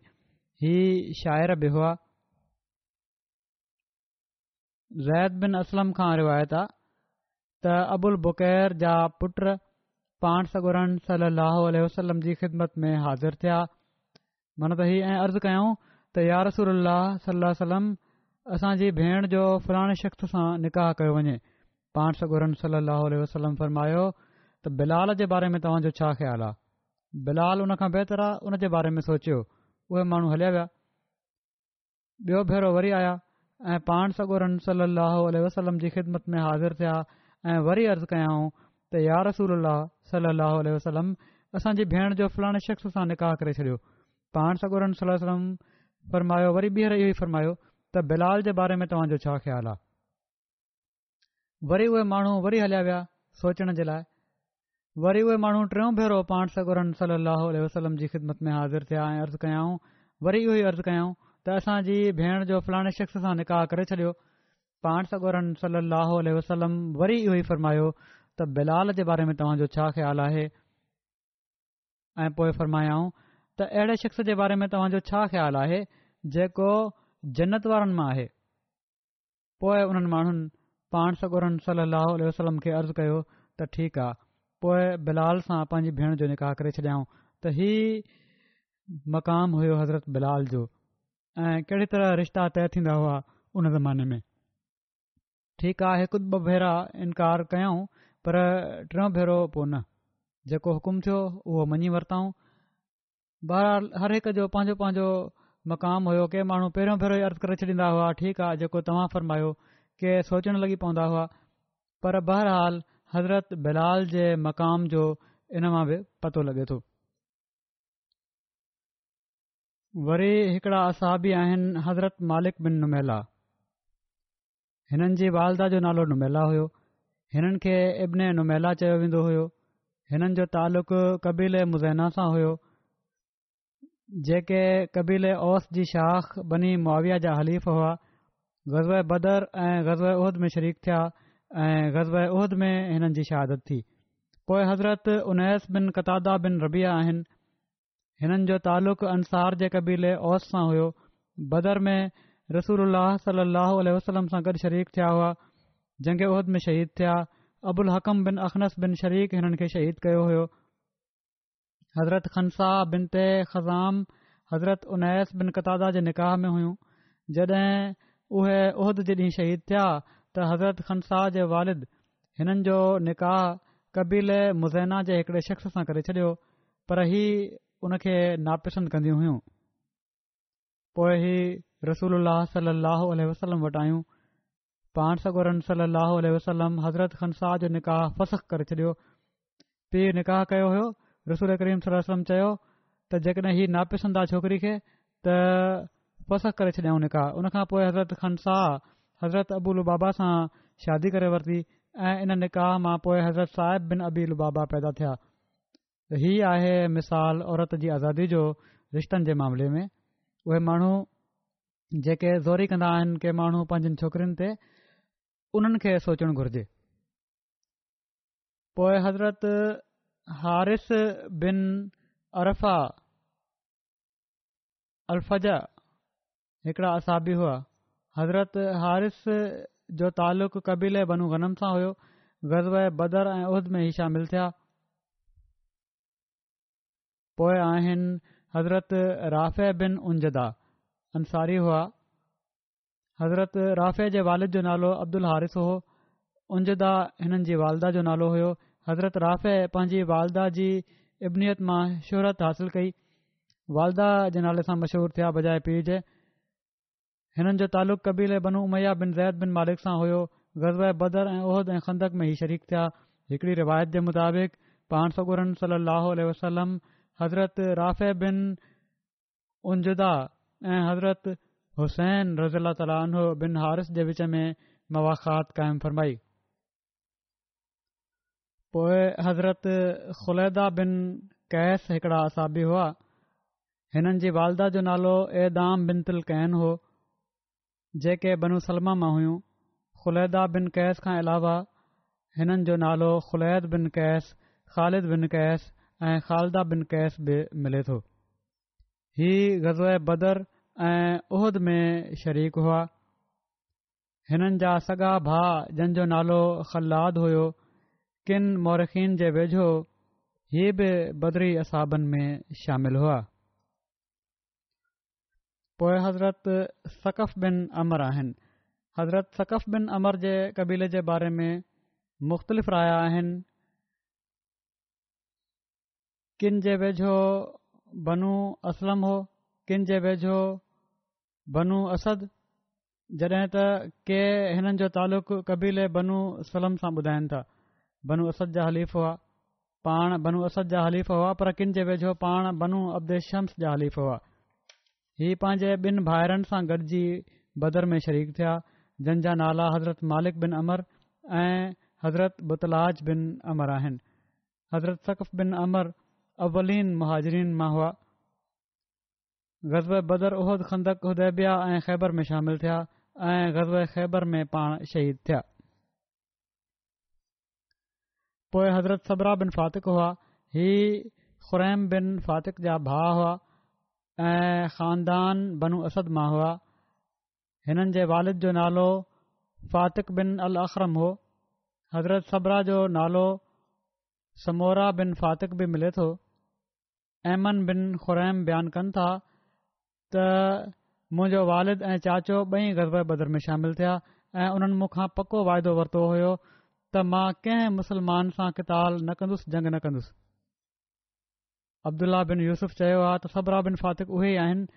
ही शाइर बि हुआ ज़ैद बिन असलम खां रिवायत आहे त अबुल बुकैर जा पुट पाण सगोरन सलाहु वसलम जी ख़िदमत में हाज़िर थिया मन त हीअ ऐं अर्ज़ु कयूं त यारसूल सल वलम असांजी भेण जो फुराणे शख़्स सां निकाह कयो वञे पाण सगोरन सलाहु वसलम फरमायो त बिलाल जे बारे में तव्हांजो छा ख़्यालु आहे बिलाल हुन खां बहितरु आहे उन जे बारे में सोचियो उहे माण्हू हलिया विया ॿियो भेरो वरी आया ऐं पाण सगोरन सलाहु वसलम जी ख़िदमत में हाज़िर थिया ऐं वरी अर्ज़ु कयाऊं त यारसूल सलाहु भेण जो फलाणे शख़्स सां निकाह करे छॾियो पाण सगोरमायो वरी ॿीहर इहो ई फरमायो त बिलाल जे बारे में तव्हांजो छा ख़्यालु आहे वरी उहे माण्हू वरी हलिया विया सोचण जे लाइ वरी उहे माण्हू टियों भेरो पाण सगोरन सलाह विदमत में हाज़िर थिया ऐं अर्ज़ु कयाऊं वरी इहो ई अर्ज़ु कयाऊं त असांजी भेण जो फलाणे शख़्स सां निकाह करे छॾियो पाण सगोरन सलाहु वरी इहो ई फरमायो त बिलाल जे बारे में तव्हांजो छा ख़्यालु आहे ऐं पोइ फरमायऊं त अहिड़े शख़्स जे बारे में तव्हांजो छा ख़्यालु आहे जेको जन्नत वारनि मां आहे पोइ उन्हनि माण्हुनि पाण सगुरनि सलाहु वसलम खे अर्ज़ु कयो त ठीकु आहे पोइ बिलाल सां पंहिंजी भेण जो निकाह करे छॾियाऊं त इहा मक़ाम हुयो हज़रत बिलाल जो ऐं कहिड़ी तरह रिश्ता तय थींदा हुआ उन ज़माने में ठीकु आहे हिकु ॿ भेरा इनकार कयऊं पर टियों भेरो पोइ न जेको हुकुम थियो उहो मञी वरिताऊं बहरहाल हर हिक जो पंहिंजो पंहिंजो मक़ाम हुयो के माण्हू पहिरियों भेरो ई अर्ज़ु करे छॾींदा हुआ ठीकु आहे जेको तव्हां फर्मायो के सोचणु लॻी पवंदा हुआ पर बहरहाल हज़रत बिलाल जे मक़ाम जो इन मां बि पतो लॻे थो वरी हिकिड़ा असाबी आहिनि हज़रत मालिक बिन नुमेला हिननि जी वालदा जो नालो नुमेला हुओ हिननि खे इब्न नुमैला चयो वेंदो हुयो हिननि जो तालुक़ क़बील मुज़ैना सां हुयो जेके कबीले औस जी शाख़ बनी मोविया जा हलीफ़ हुआ ग़ज़ब बदर ऐं ग़ज़ब उहिद में शरीक़िया ऐं ग़ज़ उहिद में हिननि जी शहादत थी पोइ हज़रत उनैस बिन कतादा बिन रबिया आहिनि हिननि जो तालुक़ु अंसार जे क़बील ओस सां हुयो बदर में रसूल उल्ह वसलम सां गॾु शरीक थिया हुआ जंहिं उहद में शहीद थिया अबुल हकम बिन अखनस बिन शरीक़ हिननि खे शहीद कयो हुयो हज़रत खनसा बिन ते ख़ज़ाम हज़रत उनैस बिन कतादा जे निकाह में हुयूं जॾहिं उहे उहिद जे ॾींहुं शहीद थिया त हज़रत खनसा जे वालिद हिननि जो निकाह कबीले मुज़ैना जे हिकड़े शख़्स सां करे छॾियो पर ही उनखे नापसंद कंदियूं हुयूं पोइ ई रसूल सलाहु वसलम वटि आयूं पाण सॻोरम सली अलसलम हज़रत खन शाह जो निकाह फसख करे छॾियो पीउ निकाह कयो हुयो रसूल करीम सल वसलम चयो त जेकॾहिं हीउ नापिसंदा छोकिरी खे त फ़सख करे छॾियाऊं निकाह उन खां पोइ हज़रत खन शाह हज़रत अबूल बाबा सां शादी करे वरिती ऐं इन निकाह मां पोइ हज़रत साहिब बिन अबूल बाबा पैदा थिया त आहे मिसाल औरत जी आज़ादी जो रिश्तनि जे मामले में उहे माण्हू जेके ज़ोरी कंदा आहिनि के माण्हू पंहिंजनि छोकिरिन ते उन्हनि खे सोचणु घुरिजे पोइ हज़रत हारिस बिन अरफा अल्फज हिकिड़ा असाबी हुआ हज़रत हारिस जो तालुक़ु कबीले बनू गनम सां हुयो गज़व बदर ऐं उहिद में ई शामिलु थिया पोइ आहिनि हज़रत राफ़े बिन उन अंसारी हुआ हज़रत राफ़े जे वालद जो नालो अब्दुल हारिस हुओ उजदा हिननि जी वालदा जो नालो हुयो हज़रत राफ़े पंहिंजी वालदा जी इब्नियत मां शुहरत हासिलु कई वालदा जे नाले सां मशहूरु थिया बजाए पीरज हिननि जो तालुक़ु कबीले बनू उमैया बिन ज़ैद बिन मालिक सां हुयो ग़ज़ब बदर ऐं उहिद ऐं खंदक में ई शरीक थिया हिकड़ी रिवायत जे मुताबिक़ पाण सगुरन सली अलसलम हज़रत राफ़े बिन उजदा ऐं हज़रत हुसैन रज़ूल ताली बिन हारिस जे विच में मवाखात क़ाइमु फरमाई पोइ हज़रत ख़ुलैदा बिन कैस हिकिड़ा असाबी हुआ हिननि जी वालदा जो नालो एदाम बिन तिल कैन हो जेके सलमा मां हुयूं ख़ुलैदा बिन कैस खां अलावा हिननि जो नालो ख़ुलैद बिन कैस ख़ालिद बिन कैस ऐं ख़ालदा बिन कैस बि मिले थो ही ग़ज़ो बदर ऐं उहिद में शरीक हुआ हिननि जा सॻा भाउ जंहिंजो नालो ख़लाद हुयो किन मौरखिन जे वेझो हीअ बि बदरी असाबनि में शामिल हुआ पोइ हज़रत सकफ़ बिन अमर आहिनि हज़रत सकफ़ बिन अमर जे कबीले जे बारे में मुख़्तलिफ़ राय आहिनि किन जे वेझो बनू असलम हो किन जे वेझो बनु अस जॾहिं त के हिननि जो तालुक़ कबीले बनू सलम सां ॿुधाइनि था बनू असद जा हलीफ़ो हुआ पाण बनु अस जा हलीफ़ हुआ पर किन जे वेझो पाण बनू अब्द शम्स जा हलीफ़ो हुआ हीअ पंहिंजे ॿिनि भाइरनि सां गॾिजी बदर में शरीक थिया जंहिंजा नाला हज़रत मालिक बिन अमर ऐं हज़रत बुतलाज बिन अमर आहिनि हज़रत सक़फ़ बिन अमर अवलीन महाजरीन मां हुआ غزب بدر احد خندق ہدیبیا خیبر میں شامل تھیا غزب خیبر میں پان شہید تھیا پوئے حضرت صبرا بن فاتق ہوا ہی خریم بن فاتق جا بھا ہوا خاندان بنو اسد ما ہوا ہنن جے والد جو نالو فاتق بن الاخرم ہو حضرت صبرا جو نالو سمورا بن فاتق بھی ملے تو ایمن بن خریم بیان کن تھا त मुंहिंजो वारिद ऐं चाचो ॿई गरबे बदर में शामिल थिया ऐं उन्हनि मूंखां पको वाइदो वरितो हुयो त मां कंहिं मुसलमान सां किताल न कंदुसि जंग न कंदुसि अब्दुल्ला बिन यूसुफ़ चयो आहे त सबरा बिन फातिक़ आहिनि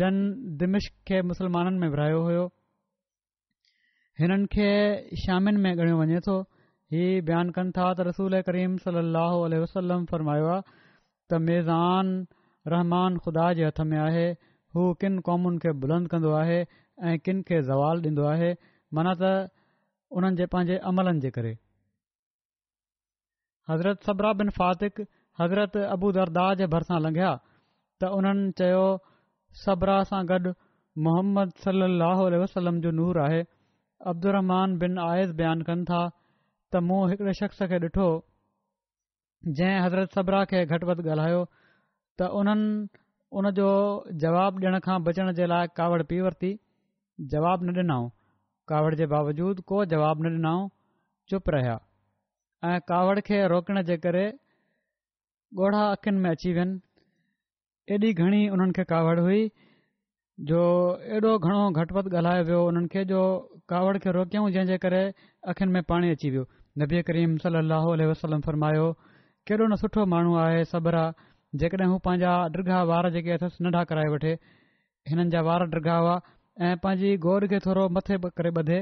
जन दिमिश खे मुसलमाननि में विरिहायो हुयो हिननि खे शामिन में ॻणियो वञे थो हीउ बयानु कनि था त रसूल करीम सली अलसलम फरमायो आहे त मेज़ान रहमान ख़ुदा जे हथ में आहे हू किन क़ कौमुनि खे बुलंद कंदो आहे ऐं किन खे ज़वाल ॾींदो आहे माना त उन्हनि जे पंहिंजे अमलनि जे करे हज़रत सबरा बिन फातिक़ज़रत अबू दर दाह जे भरिसां लंघिया त उन्हनि चयो सबरा सां गॾु मोहम्मद सली अलसलम जो नूर आहे अब्दुरमान बिन आएज़ बयानु कनि था त मूं हिकड़े शख़्स खे ॾिठो जंहिं हज़रत सबराह खे घटि वधि ॻाल्हायो त उन्हनि उन जो जवाबु ॾियण खां बचण जे लाइ कावड़ पी वरिती जवाब न ॾिनऊं कावड़ जे बावजूद को जवाब न ॾिनऊं चुप रहिया ऐं कावड़ खे रोकण जे करे ॻोढ़ा अखियुनि में अची विया एॾी घणी उन्हनि खे कावड़ हुई जो एॾो घणो घटिपत ॻाल्हाए वियो उन्हनि खे जो कावड़ खे रोकियऊं जंहिंजे करे अखियुनि में पाणी अची वियो नबी करीम सलाहु वसलम फ़रमायो कहिड़ो न सुठो माण्हू आहे सबरा जेकॾहिं हू पंहिंजा ॾिरा वार जेके अथसि नंढा कराए वठे हिननि जा वार ॾिघा हुआ ऐं पंहिंजी गोर खे थोरो मथे करे ॿधे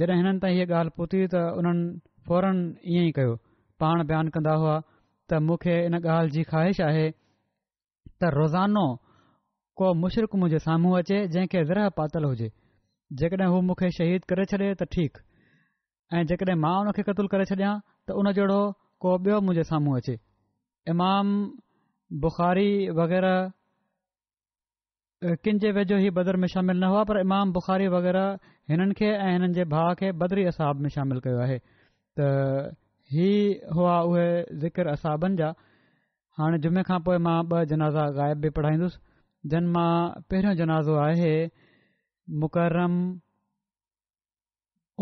जॾहिं हिननि ताईं हीअ ॻाल्हि पहुती त उन्हनि फौरन ईअं ई कयो पाण बयानु कंदा हुआ त मूंखे हिन ॻाल्हि जी ख़्वाहिश आहे त रोज़ानो को मुशरक मुंहिंजे साम्हूं अचे जंहिंखे ज़र पातल हुजे जेकॾहिं हू मूंखे शहीद करे छॾे त ठीकु ऐं जेकॾहिं मां हुन खे क़तलु करे छॾिया त उन जहिड़ो को ॿियो मुंहिंजे साम्हूं अचे इमाम बुखारी वग़ैरह कंहिंजे वेझो ई बदर में शामिल न हुआ पर इमाम बुखारी वग़ैरह हिननि खे ऐं हिननि जे भाउ खे भदरी असाब में शामिलु कयो आहे त इहा हुआ उहे ज़िक्र असाबनि जा हाणे जुमे खां पोइ मां ॿ जनाज़ा ग़ाइब बि पढ़ाईंदुसि जिन मां पहिरियों जनाज़ो आहे मुक़र्रम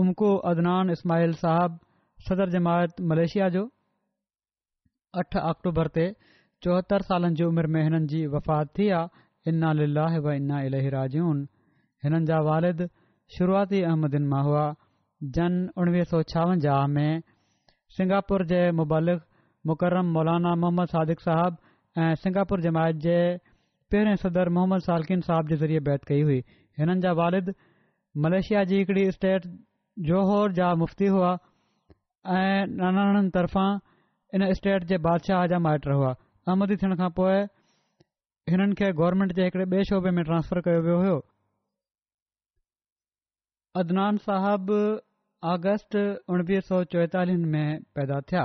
उमकू अदनान इस्माइल साहबु सदर जमायत मलेशिया जो अठ आक्टूबर ते चोहतरि सालनि जी उमिरि में हिननि जी वफ़ात थी आहे इना लाह व इन्ना इलहरा जून हिननि जा वालिद शुरूआती अहमदिन मां हुआ जन उणिवीह सौ छावंजाह में सिंगापुर जे मुबालिक़ मुकरम मौलाना मोहम्मद सादिक़ सब ऐं सिंगापुर जमायत जे पहिरें सदर मुहम्मद सालकिन साहिब जे ज़रिए बैत कई हुई हिननि जा वालिद मलेशिया जी हिकड़ी स्टेट जोहौर जा मुफ़्ती हुआ ऐं ॾाढाणनि तरफ़ां इन स्टेट जे बादशाह जा माइट हुआ आमदी थियण खां पोइ हिननि खे गवर्नमेंट जे हिकड़े बे॒ए शोबे में ट्रांस्फर कयो वियो हो अदनान साहब आगस्ट उणिवीह सौ चोएतालीहनि में पैदा थिया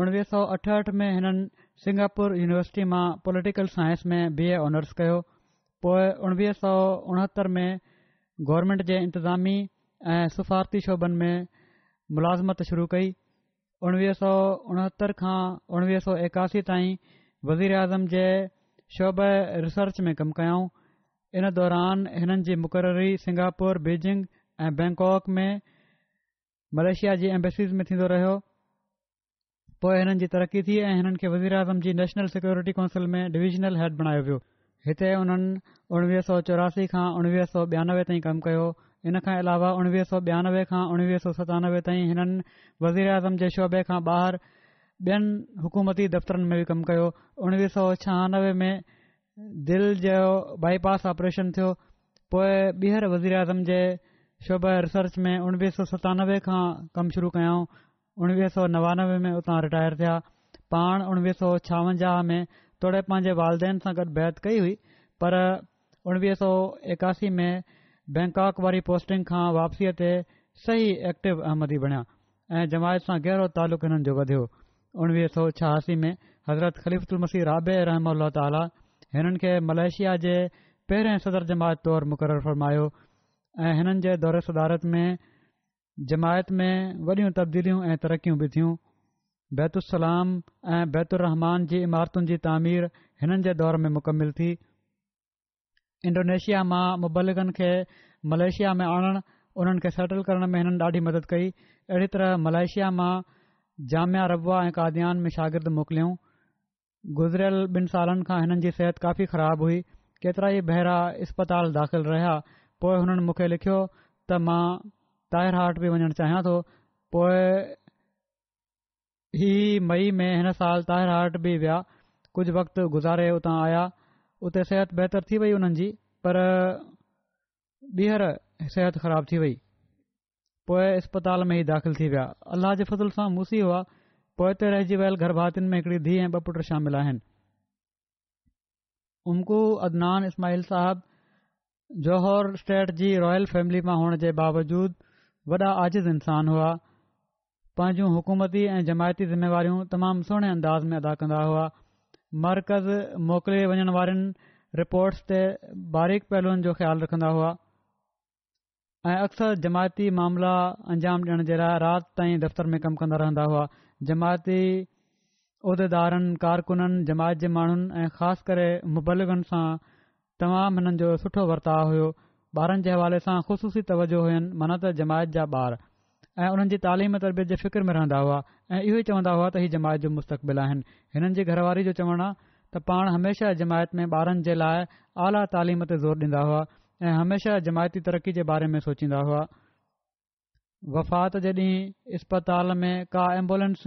उणिवीह सौ अठहठि में हिननि सिंगापुर यूनिवर्सिटी मां पॉलिटिकल सांइंस में बी ए ऑनर्स कयो पोइ उणिवीह सौ उणहतरि में गवरमेंट जे इंतिज़ामी ऐं सफ़ारती में मुलाज़मत शुरू कई उणवीह सौ उणहतरि खां उणवीह सौ एकासी ताईं वज़ीर अज़म जे शोभ रिसर्च में कमु कयाऊं इन दौरान हिननि जी मुक़ररी सिंगापुर बीजिंग ऐं बैंकॉक में मलेशिया जी एम्बेसीस में थींदो रहियो पोइ हिननि जी तरक़ी थी ऐं हिननि खे आज़म जी नेशनल सिक्योरिटी काउंसिल में डिवीज़नल हेड बणायो वियो हिते हुननि उणिवीह सौ चौरासी खां उणिवीह सौ ॿियानवे ताईं कमु कयो इन खां अलावा उणिवीह सौ ॿियानवे खां उणिवीह सौ सतानवे ताईं हिननि वज़ीराज़म जे शोबे खां ॿाहिरि ॿियनि हुकूमती दफ़्तरनि में बि कमु कयो उणिवीह सौ छहानवे में दिल जो बाई ऑपरेशन थियो पोइ ॿीहर वज़ीराज़म जे शोभा रिसर्च में उणिवीह सौ सतानवे खां कमु शुरू कयाऊं उणिवीह सौ नवानवे में उतां रिटायर थिया पाण उणिवीह सौ छावंजाह में तोड़े पंहिंजे वालदेन सां गॾु कई हुई पर उणिवीह सौ एकासी में बैंकॉक वारी पोस्टिंग खां वापसीअ ते सही एक्टिव अहमदी बणिया ऐं जमायत सां गहिरो तालुक़ु हिननि जो वधियो उणिवीह सौ छहासी में हज़रत ख़लीफ़लमसी राबे रहम ताल हिननि खे मलेशिया जे पहिरें सदर जमायत तौरु मुक़ररु फरमायो ऐं हिननि जे दौर सदारत में जमायत में वॾियूं तब्दीलियूं ऐं तरक़ियूं बि थियूं बैतुसलाम ऐं बैतु रहमान जी इमारतुनि जी तामीर हिननि जे दौर में मुकमिल थी इंडोनेशिया मां मुबलिकनि खे मलेशिया में आणणु उन्हनि खे सेटल करण में हिननि ॾाढी मदद कई अहिड़ी तरह मलेशिया मां जामिया रबा ऐं काद्यान में शागिर्दु मोकिलियूं गुज़िरियल ॿिनि सालनि खां हिननि जी सिहत काफ़ी ख़राबु हुई केतिरा ई बहिरा इस्पताल दाख़िल रहिया पोइ हुननि मूंखे लिखियो त मां ताहिरहाट बि वञणु चाहियां थो पोए हीअ मई में हिन साल ताहिर हाट बि विया कुझु वक़्तु गुज़ारे उतां आया उते सिहत बहितर थी वई उन्हनि जी पर ॿीहर सिहत ख़राब थी वई पोइ अस्पताल में ई दाख़िल थी विया अलाह जे फज़ुल सां मूसी हुआ पोइ रहिजी वियल गर्भातियुनि में हिकड़ी धीउ ऐं ॿ पुट शामिल आहिनि उमकू अदनान इस्माहील साहिब जोहौर स्टेट जी रॉयल फैमिली मां हुअण जे बावजूदु वॾा आजिज़ इंसान हुआ पंहिंजूं हुकूमती ऐं जमायती ज़िमेवारियूं तमामु सुहिणे अंदाज़ में अदा कंदा हुआ मर्कज़ मोकिले वञण वारनि रिपोर्ट्स ते बारीक पहलूनि जो ख़्यालु रखंदा हुआ ऐं अक्सर जमायती मामला अंजाम ॾियण जे लाइ राति ताईं दफ़्तर में कमु कंदा रहंदा हुआ जमायती उहिदेदारनि कारकुननि जमायत जे माण्हुनि ऐं ख़ासि करे मुबलगनि सां तमामु हिननि जो सुठो वर्ताव हुयो ॿारनि जे हवाले सां ख़ुशूसी तवजो हुयनि माना त जमायत जा ॿार ऐं उन्हनि जी तालीम तरबियत जे फ़िक्र में रहंदा हुआ ऐं इहो ई चवंदा हुआ त हीउ जमायत जो मुस्तक़बिल आहिनि हिननि जी घरवारी जो चवणु आहे त पाण हमेशह जमायत में ॿारनि जे लाइ आला तालीम ते ज़ोर डींदा हुआ ऐं हमेशह जमायती तरक़ी जे बारे में सोचींदा हुआ वफ़ात जॾहिं इस्पताल में का एम्बुलेंस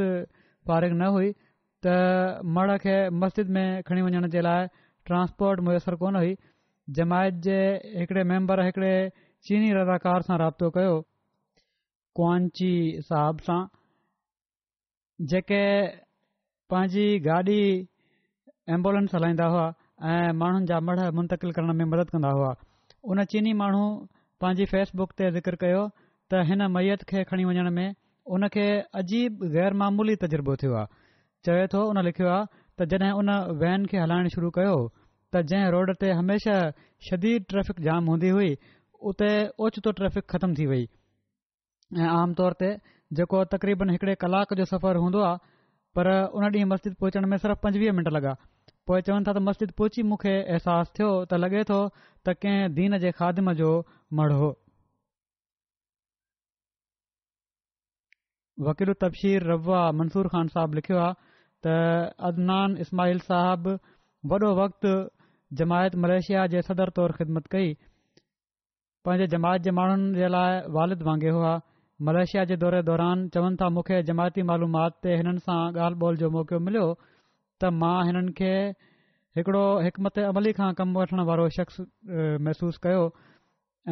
फारिग न हुई त मड़ खे मस्जिद में खणी वञण जे लाइ ट्रांस्पोर्ट मुयसरु कोन हुई जमायत जे हिकड़े मेंबर हिकड़े चीनी रज़ाकार सां राब्तो कयो कोची साहब सां जेके पंहिंजी गाॾी एम्बुलेंस हलाईंदा हुआ ऐं माण्हुनि जा मड़ मुंतिल करण में मदद कंदा हुआ उन चीनी माण्हू पंहिंजी फेसबुक ते ज़िक्र कयो त हिन मैयत खे खणी वञण में उन खे अजीब ग़ैर तज़ुर्बो थियो आहे चए थो उन लिखियो आहे त जॾहिं उन वैन खे हलाइण शुरू कयो त जंहिं रोड ते हमेशह शदीद ट्रैफ़िक जाम हूंदी हुई उते ओचितो ट्रैफ़िक ख़त्म थी वई आम तौर ते जेको तकरीबन हिकड़े कलाक जो सफ़र हूंदो आहे पर उन ॾींहुं मस्जिद पहुचण में सिर्फ़ु पंजवीह मिंट लॻा पोइ चवनि था त मस्जिद पहुची मूंखे अहसासु थियो त लॻे थो त कंहिं दीन जे खादमे जो मड़ु हो वकील तबशीर रव मंसूर ख़ान साहब लिखियो आहे त अदनान इस्माइल साहब वॾो वक़्तु जमायत मलेशिया जे सदर तौर ख़िदमत कई पंहिंजे जमायत जे माण्हुनि जे लाइ वालिद वांगुरु हुआ मलेशिया जे दौरे दौरान चवनि था मूंखे जमायती मालूमात ते हिननि सां ॻाल्हि ॿोल जो मौको मिलियो त मां हिननि खे हिकिड़ो हिकमत अमली खां कमु वठण वारो शख़्स महसूस कयो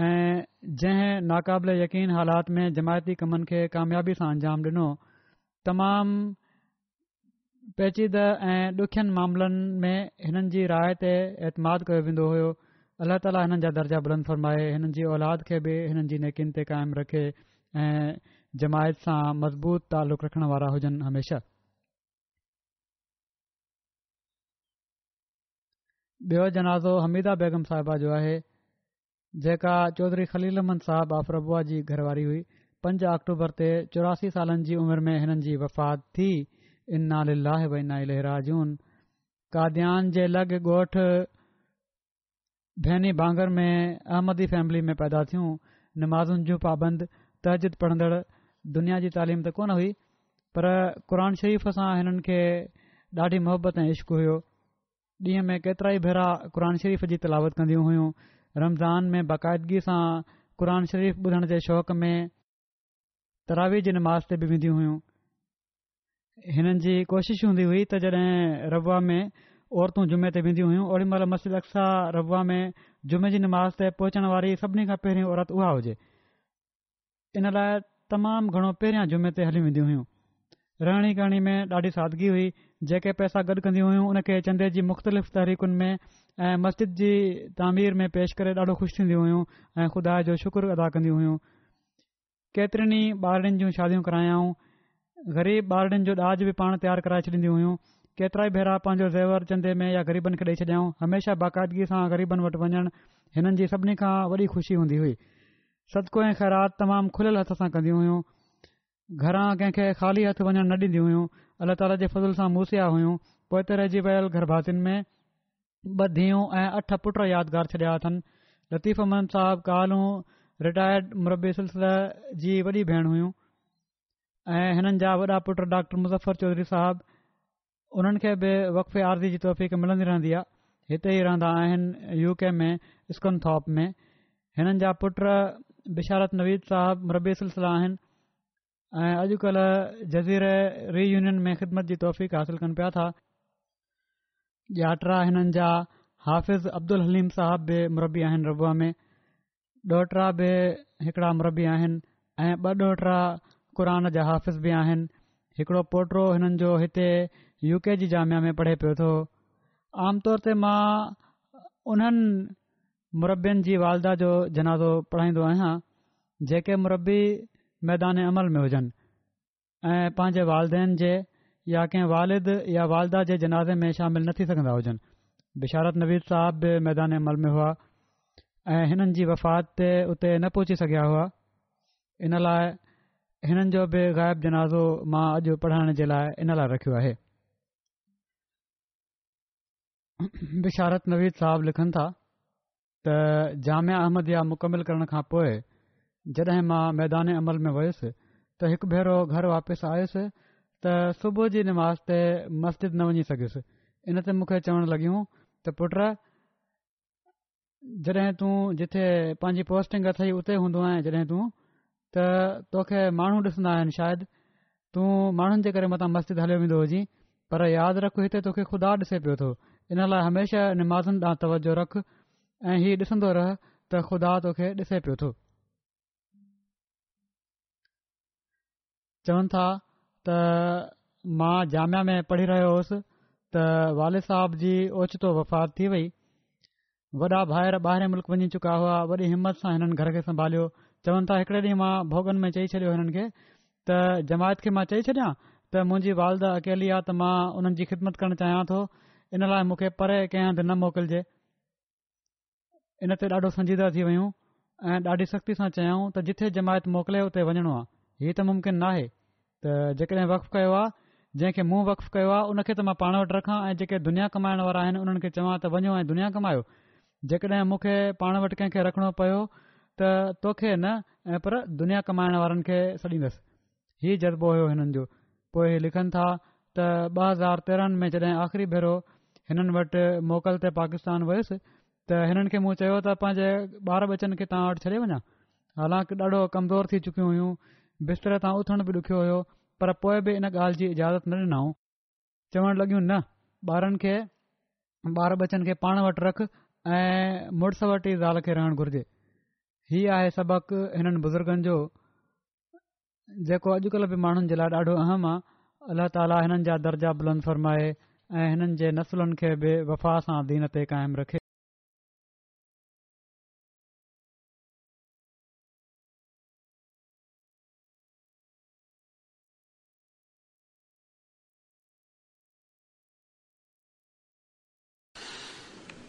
ऐं जंहिं नाक़ाबिल यकीन हालात में जमायती कमनि खे कामयाबी सां अंजाम डि॒नो तमामु पेचीदह ऐं ॾुखियनि मामलनि में हिननि जी राय ते एतमाद कयो वेंदो हुयो अलाह ताला हिननि जा दर्जा बुलंद फर्माए हिननि जी औलाद खे बि हिननि जी नेकिन ते क़ाइमु रखे ऐं जमायत सां मज़बूत तालुक़ु रखण वारा हुजनि हमेशह ॿियो जनाज़ो हमीदा बेगम साहिबा जो आहे जेका चौधरी ख़ली साहिब आफ्रबुआ जी घर वारी हुई पंज अक्टूबर ते चौरासी सालनि जी उमिरि में हिननि जी वफ़ात थी काद्यान जे लगोठ भेनी भांगर में अहमदी फैमिली में पैदा थियूं नमाज़ुनि जूं पाबंदियूं तजिद पढ़ंदड़ दुनिया जी तालीम त कोन हुई पर क़रान शरीफ़ सां हिननि खे ॾाढी मोहबत ऐं इश्क हुयो ॾींहं में केतिरा ई भेरा क़रान शरीफ़ जी तलावत कंदियूं हुयूं रमज़ान में बाक़ाइदगीअ सां क़रान शरीफ़ ॿुधण जे शौक़ु में तरावी जी निमाज़ ते बि वेंदियूं हुयूं हिननि जी कोशिशि हूंदी हुई त जॾहिं रवा में औरतूं जुमे ते वेंदियूं हुयूं ओॾीमहिल मस्जिद अक्सर रवा में जुमे जी नमाज़ ते पहुचण वारी सभिनी खां पहिरीं औरत उहा हुजे इन लाइ तमामु घणो पहिरियां जुमे ते हली वेंदियूं हुइयूं रहणी करणी में ॾाढी सादगी हुई जेके पैसा गॾु कंदियूं हुयूं उनखे चंदे जी मुख़्तलिफ़ तहरीकुनि में ऐं मस्जिद जी तामीर में पेश करे ॾाढो ख़ुशि थींदियूं हुयूं ऐं खु़ाए जो शुक्र अदा कंदियूं हुइयूं केतिरनि ॿारनि जूं शादियूं करायाऊं ग़रीब ॿारनि जो ॾाज बि पाण तयारु कराए छॾींदियूं हुयूं केतिरा ई भेरा पंहिंजो ज़ेवर चंदे में या ग़रीबनि खे ॾेई छॾियां हमेशा बाक़ाइदगीअ सां ग़रीबनि वटि वञणु हिननि जी सभिनी खां वॾी ख़ुशी हूंदी हुई सदको ऐं ख़ैरात तमामु खुलियल हथ सां कंदी हुयूं घरां कंहिंखे ख़ाली हथ वञण न ॾींदी हुयूं अलाह ताला जे फज़ुल सां मूसिया हुयूं पोइ हिते रहिजी वियल गरभातियुनि में ॿ धीअ ऐं अठ पुट यादगार छॾिया अथनि लतीफ़ अहमद साहब कालू रिटायर्ड मुरबी सिलसिले जी वॾी भेण हुयूं ऐं हिननि जा वॾा पुट डॉक्टर मुज़्फर चौधरी साहिब हुननि खे बि वक़फ़े आरती जी तौफ़ मिलंदी रहंदी आहे हिते ई रहंदा आहिनि यू के में इस्कनथोप में हिननि जा पुट बिशारत नवीद साहबु मुरबी सिलसिला आहिनि ऐं अॼुकल्ह जज़ीर रीयूनियन में ख़िदमत जी तौफ़ हासिल कनि पिया था या ट्रा हिननि जा हाफ़िज़ अब्दुल हलीम साहब बि मरबी आहिनि रबुअ में ॾोहिटरा बि हिकिड़ा मरबी आहिनि ऐं ॿ ॾोहिटरा क़ुरान जा हाफ़िज़ बि आहिनि हिकिड़ो पोटो हिननि जो हिते यू के जी जामिया में पढ़े पियो थो आमतौर ते मां उन्हनि مربین जी वालदा जो जनाज़ो पढ़ाईंदो आहियां जेके मुरबी मैदान अमल में हुजनि ऐं पंहिंजे वालदेन जे या कंहिं वालिद या वालदा जे जनाज़े में शामिलु न थी सघंदा हुजनि बशारत नवीज़ साहिब बि मैदान अमल में हुआ ऐं हिननि जी वफ़ात ते उते न पहुची सघिया हुआ इन लाइ हिननि जो बि ग़ाइबु जनाज़ो मां अॼु पढ़ाइण जे लाइ इन लाइ रखियो आहे बशारत नवीद साहब लिखनि था त जामया अहमद मुकमल करण खां पोइ जॾहिं मां मैदान अमल में वयुसि त हिकु भेरो घरु वापसि आयुसि त सुबुह जी निमाज़ ते मस्जिद न वञी सघियुसि इन ते मूंखे चवणु लॻियूं त पुट जॾहिं तूं जिथे पंहिंजी पोस्टिंग अथई उते हूंदो आहीं जॾहिं तूं त तोखे माण्हू ॾिसंदा आहिनि शायदि तूं माण्हुनि जे करे मथां मस्जिद हलियो वेंदो हुजीं पर यादि रखु हिते तोखे खुदा ॾिसे पियो थो इन लाइ हमेशह नमाज़ुनि ॾांहुं तवजो रखु ऐं हीउ ॾिसंदो रह त ख़ुदा तोखे ॾिसे पियो थो चवनि था त मां जामया में पढ़ी रहियो हुअसि त वारिद साहब जी ओचितो वफ़ात थी वई वॾा ॿाहिरि ॿाहिरि मुल्क वञी चुका हुआ वॾी हिमत सां हिननि घर खे संभालियो चवनि था हिकिड़े ॾींहुं मां भोगन में चई छॾियो हिननि खे त जमायत खे मां चई छॾियां त मुंहिंजी वालदा अकेली आहे त मां हुननि जी ख़िदमत करणु चाहियां थो इन लाइ मूंखे परे कंहिं हंधु न मोकिलिजे इन ते ॾाढो संजीदा थी वियूं ऐं ॾाढी सख़्ती सां चयाऊं त जिथे जमायत मोकिले उते वञणो आहे हीउ त मुमकिन न आहे त जेकॾहिं वक़्फ़ कयो आहे जंहिंखे मूं वक़्फ़ कयो आहे उनखे त मां पाण वटि रखां ऐं जेके दुनिया कमाइण वारा आहिनि उन्हनि खे चवां त वञो ऐं दुनिया कमायो जेकॾहिं मूंखे पाण वटि कंहिंखे रखणो पियो त तोखे न ऐं पर दुनिया कमाइण वारनि खे सॾींदसि हीउ जज़्बो हुयो हिननि जो पोइ लिखनि था त ॿ हज़ार तेरहनि में जॾहिं आख़िरी भेरो हिननि वटि मोकल ते पाकिस्तान वयुसि त हिननि खे मूं चयो त पंहिंजे ॿार बचन खे तव्हां वटि छॾे वञा हालांकि ॾाढो कमज़ोर थी चुकियूं हुयूं बिस्तर तां उथण बि ॾुखियो हो पर पोइ बि इन ॻाल्हि जी इजाज़त न ॾिनऊं चवण लग न ॿारनि खे ॿार बचन खे पाण वटि रख ऐं मुड़ुस वटि ई ज़ाल खे रहण घुर्जे हीउ आहे सबक़ हिननि बुज़ुर्गनि जो जेको अॼुकल्ह बि माण्हुनि जे लाइ ॾाढो अहम आहे अलाह ताला हिननि जा दर्जा बुलंद फ़र्माए ऐं हिननि जे नसलुनि खे बि वफ़ा सां दीन ते क़ाइमु रखे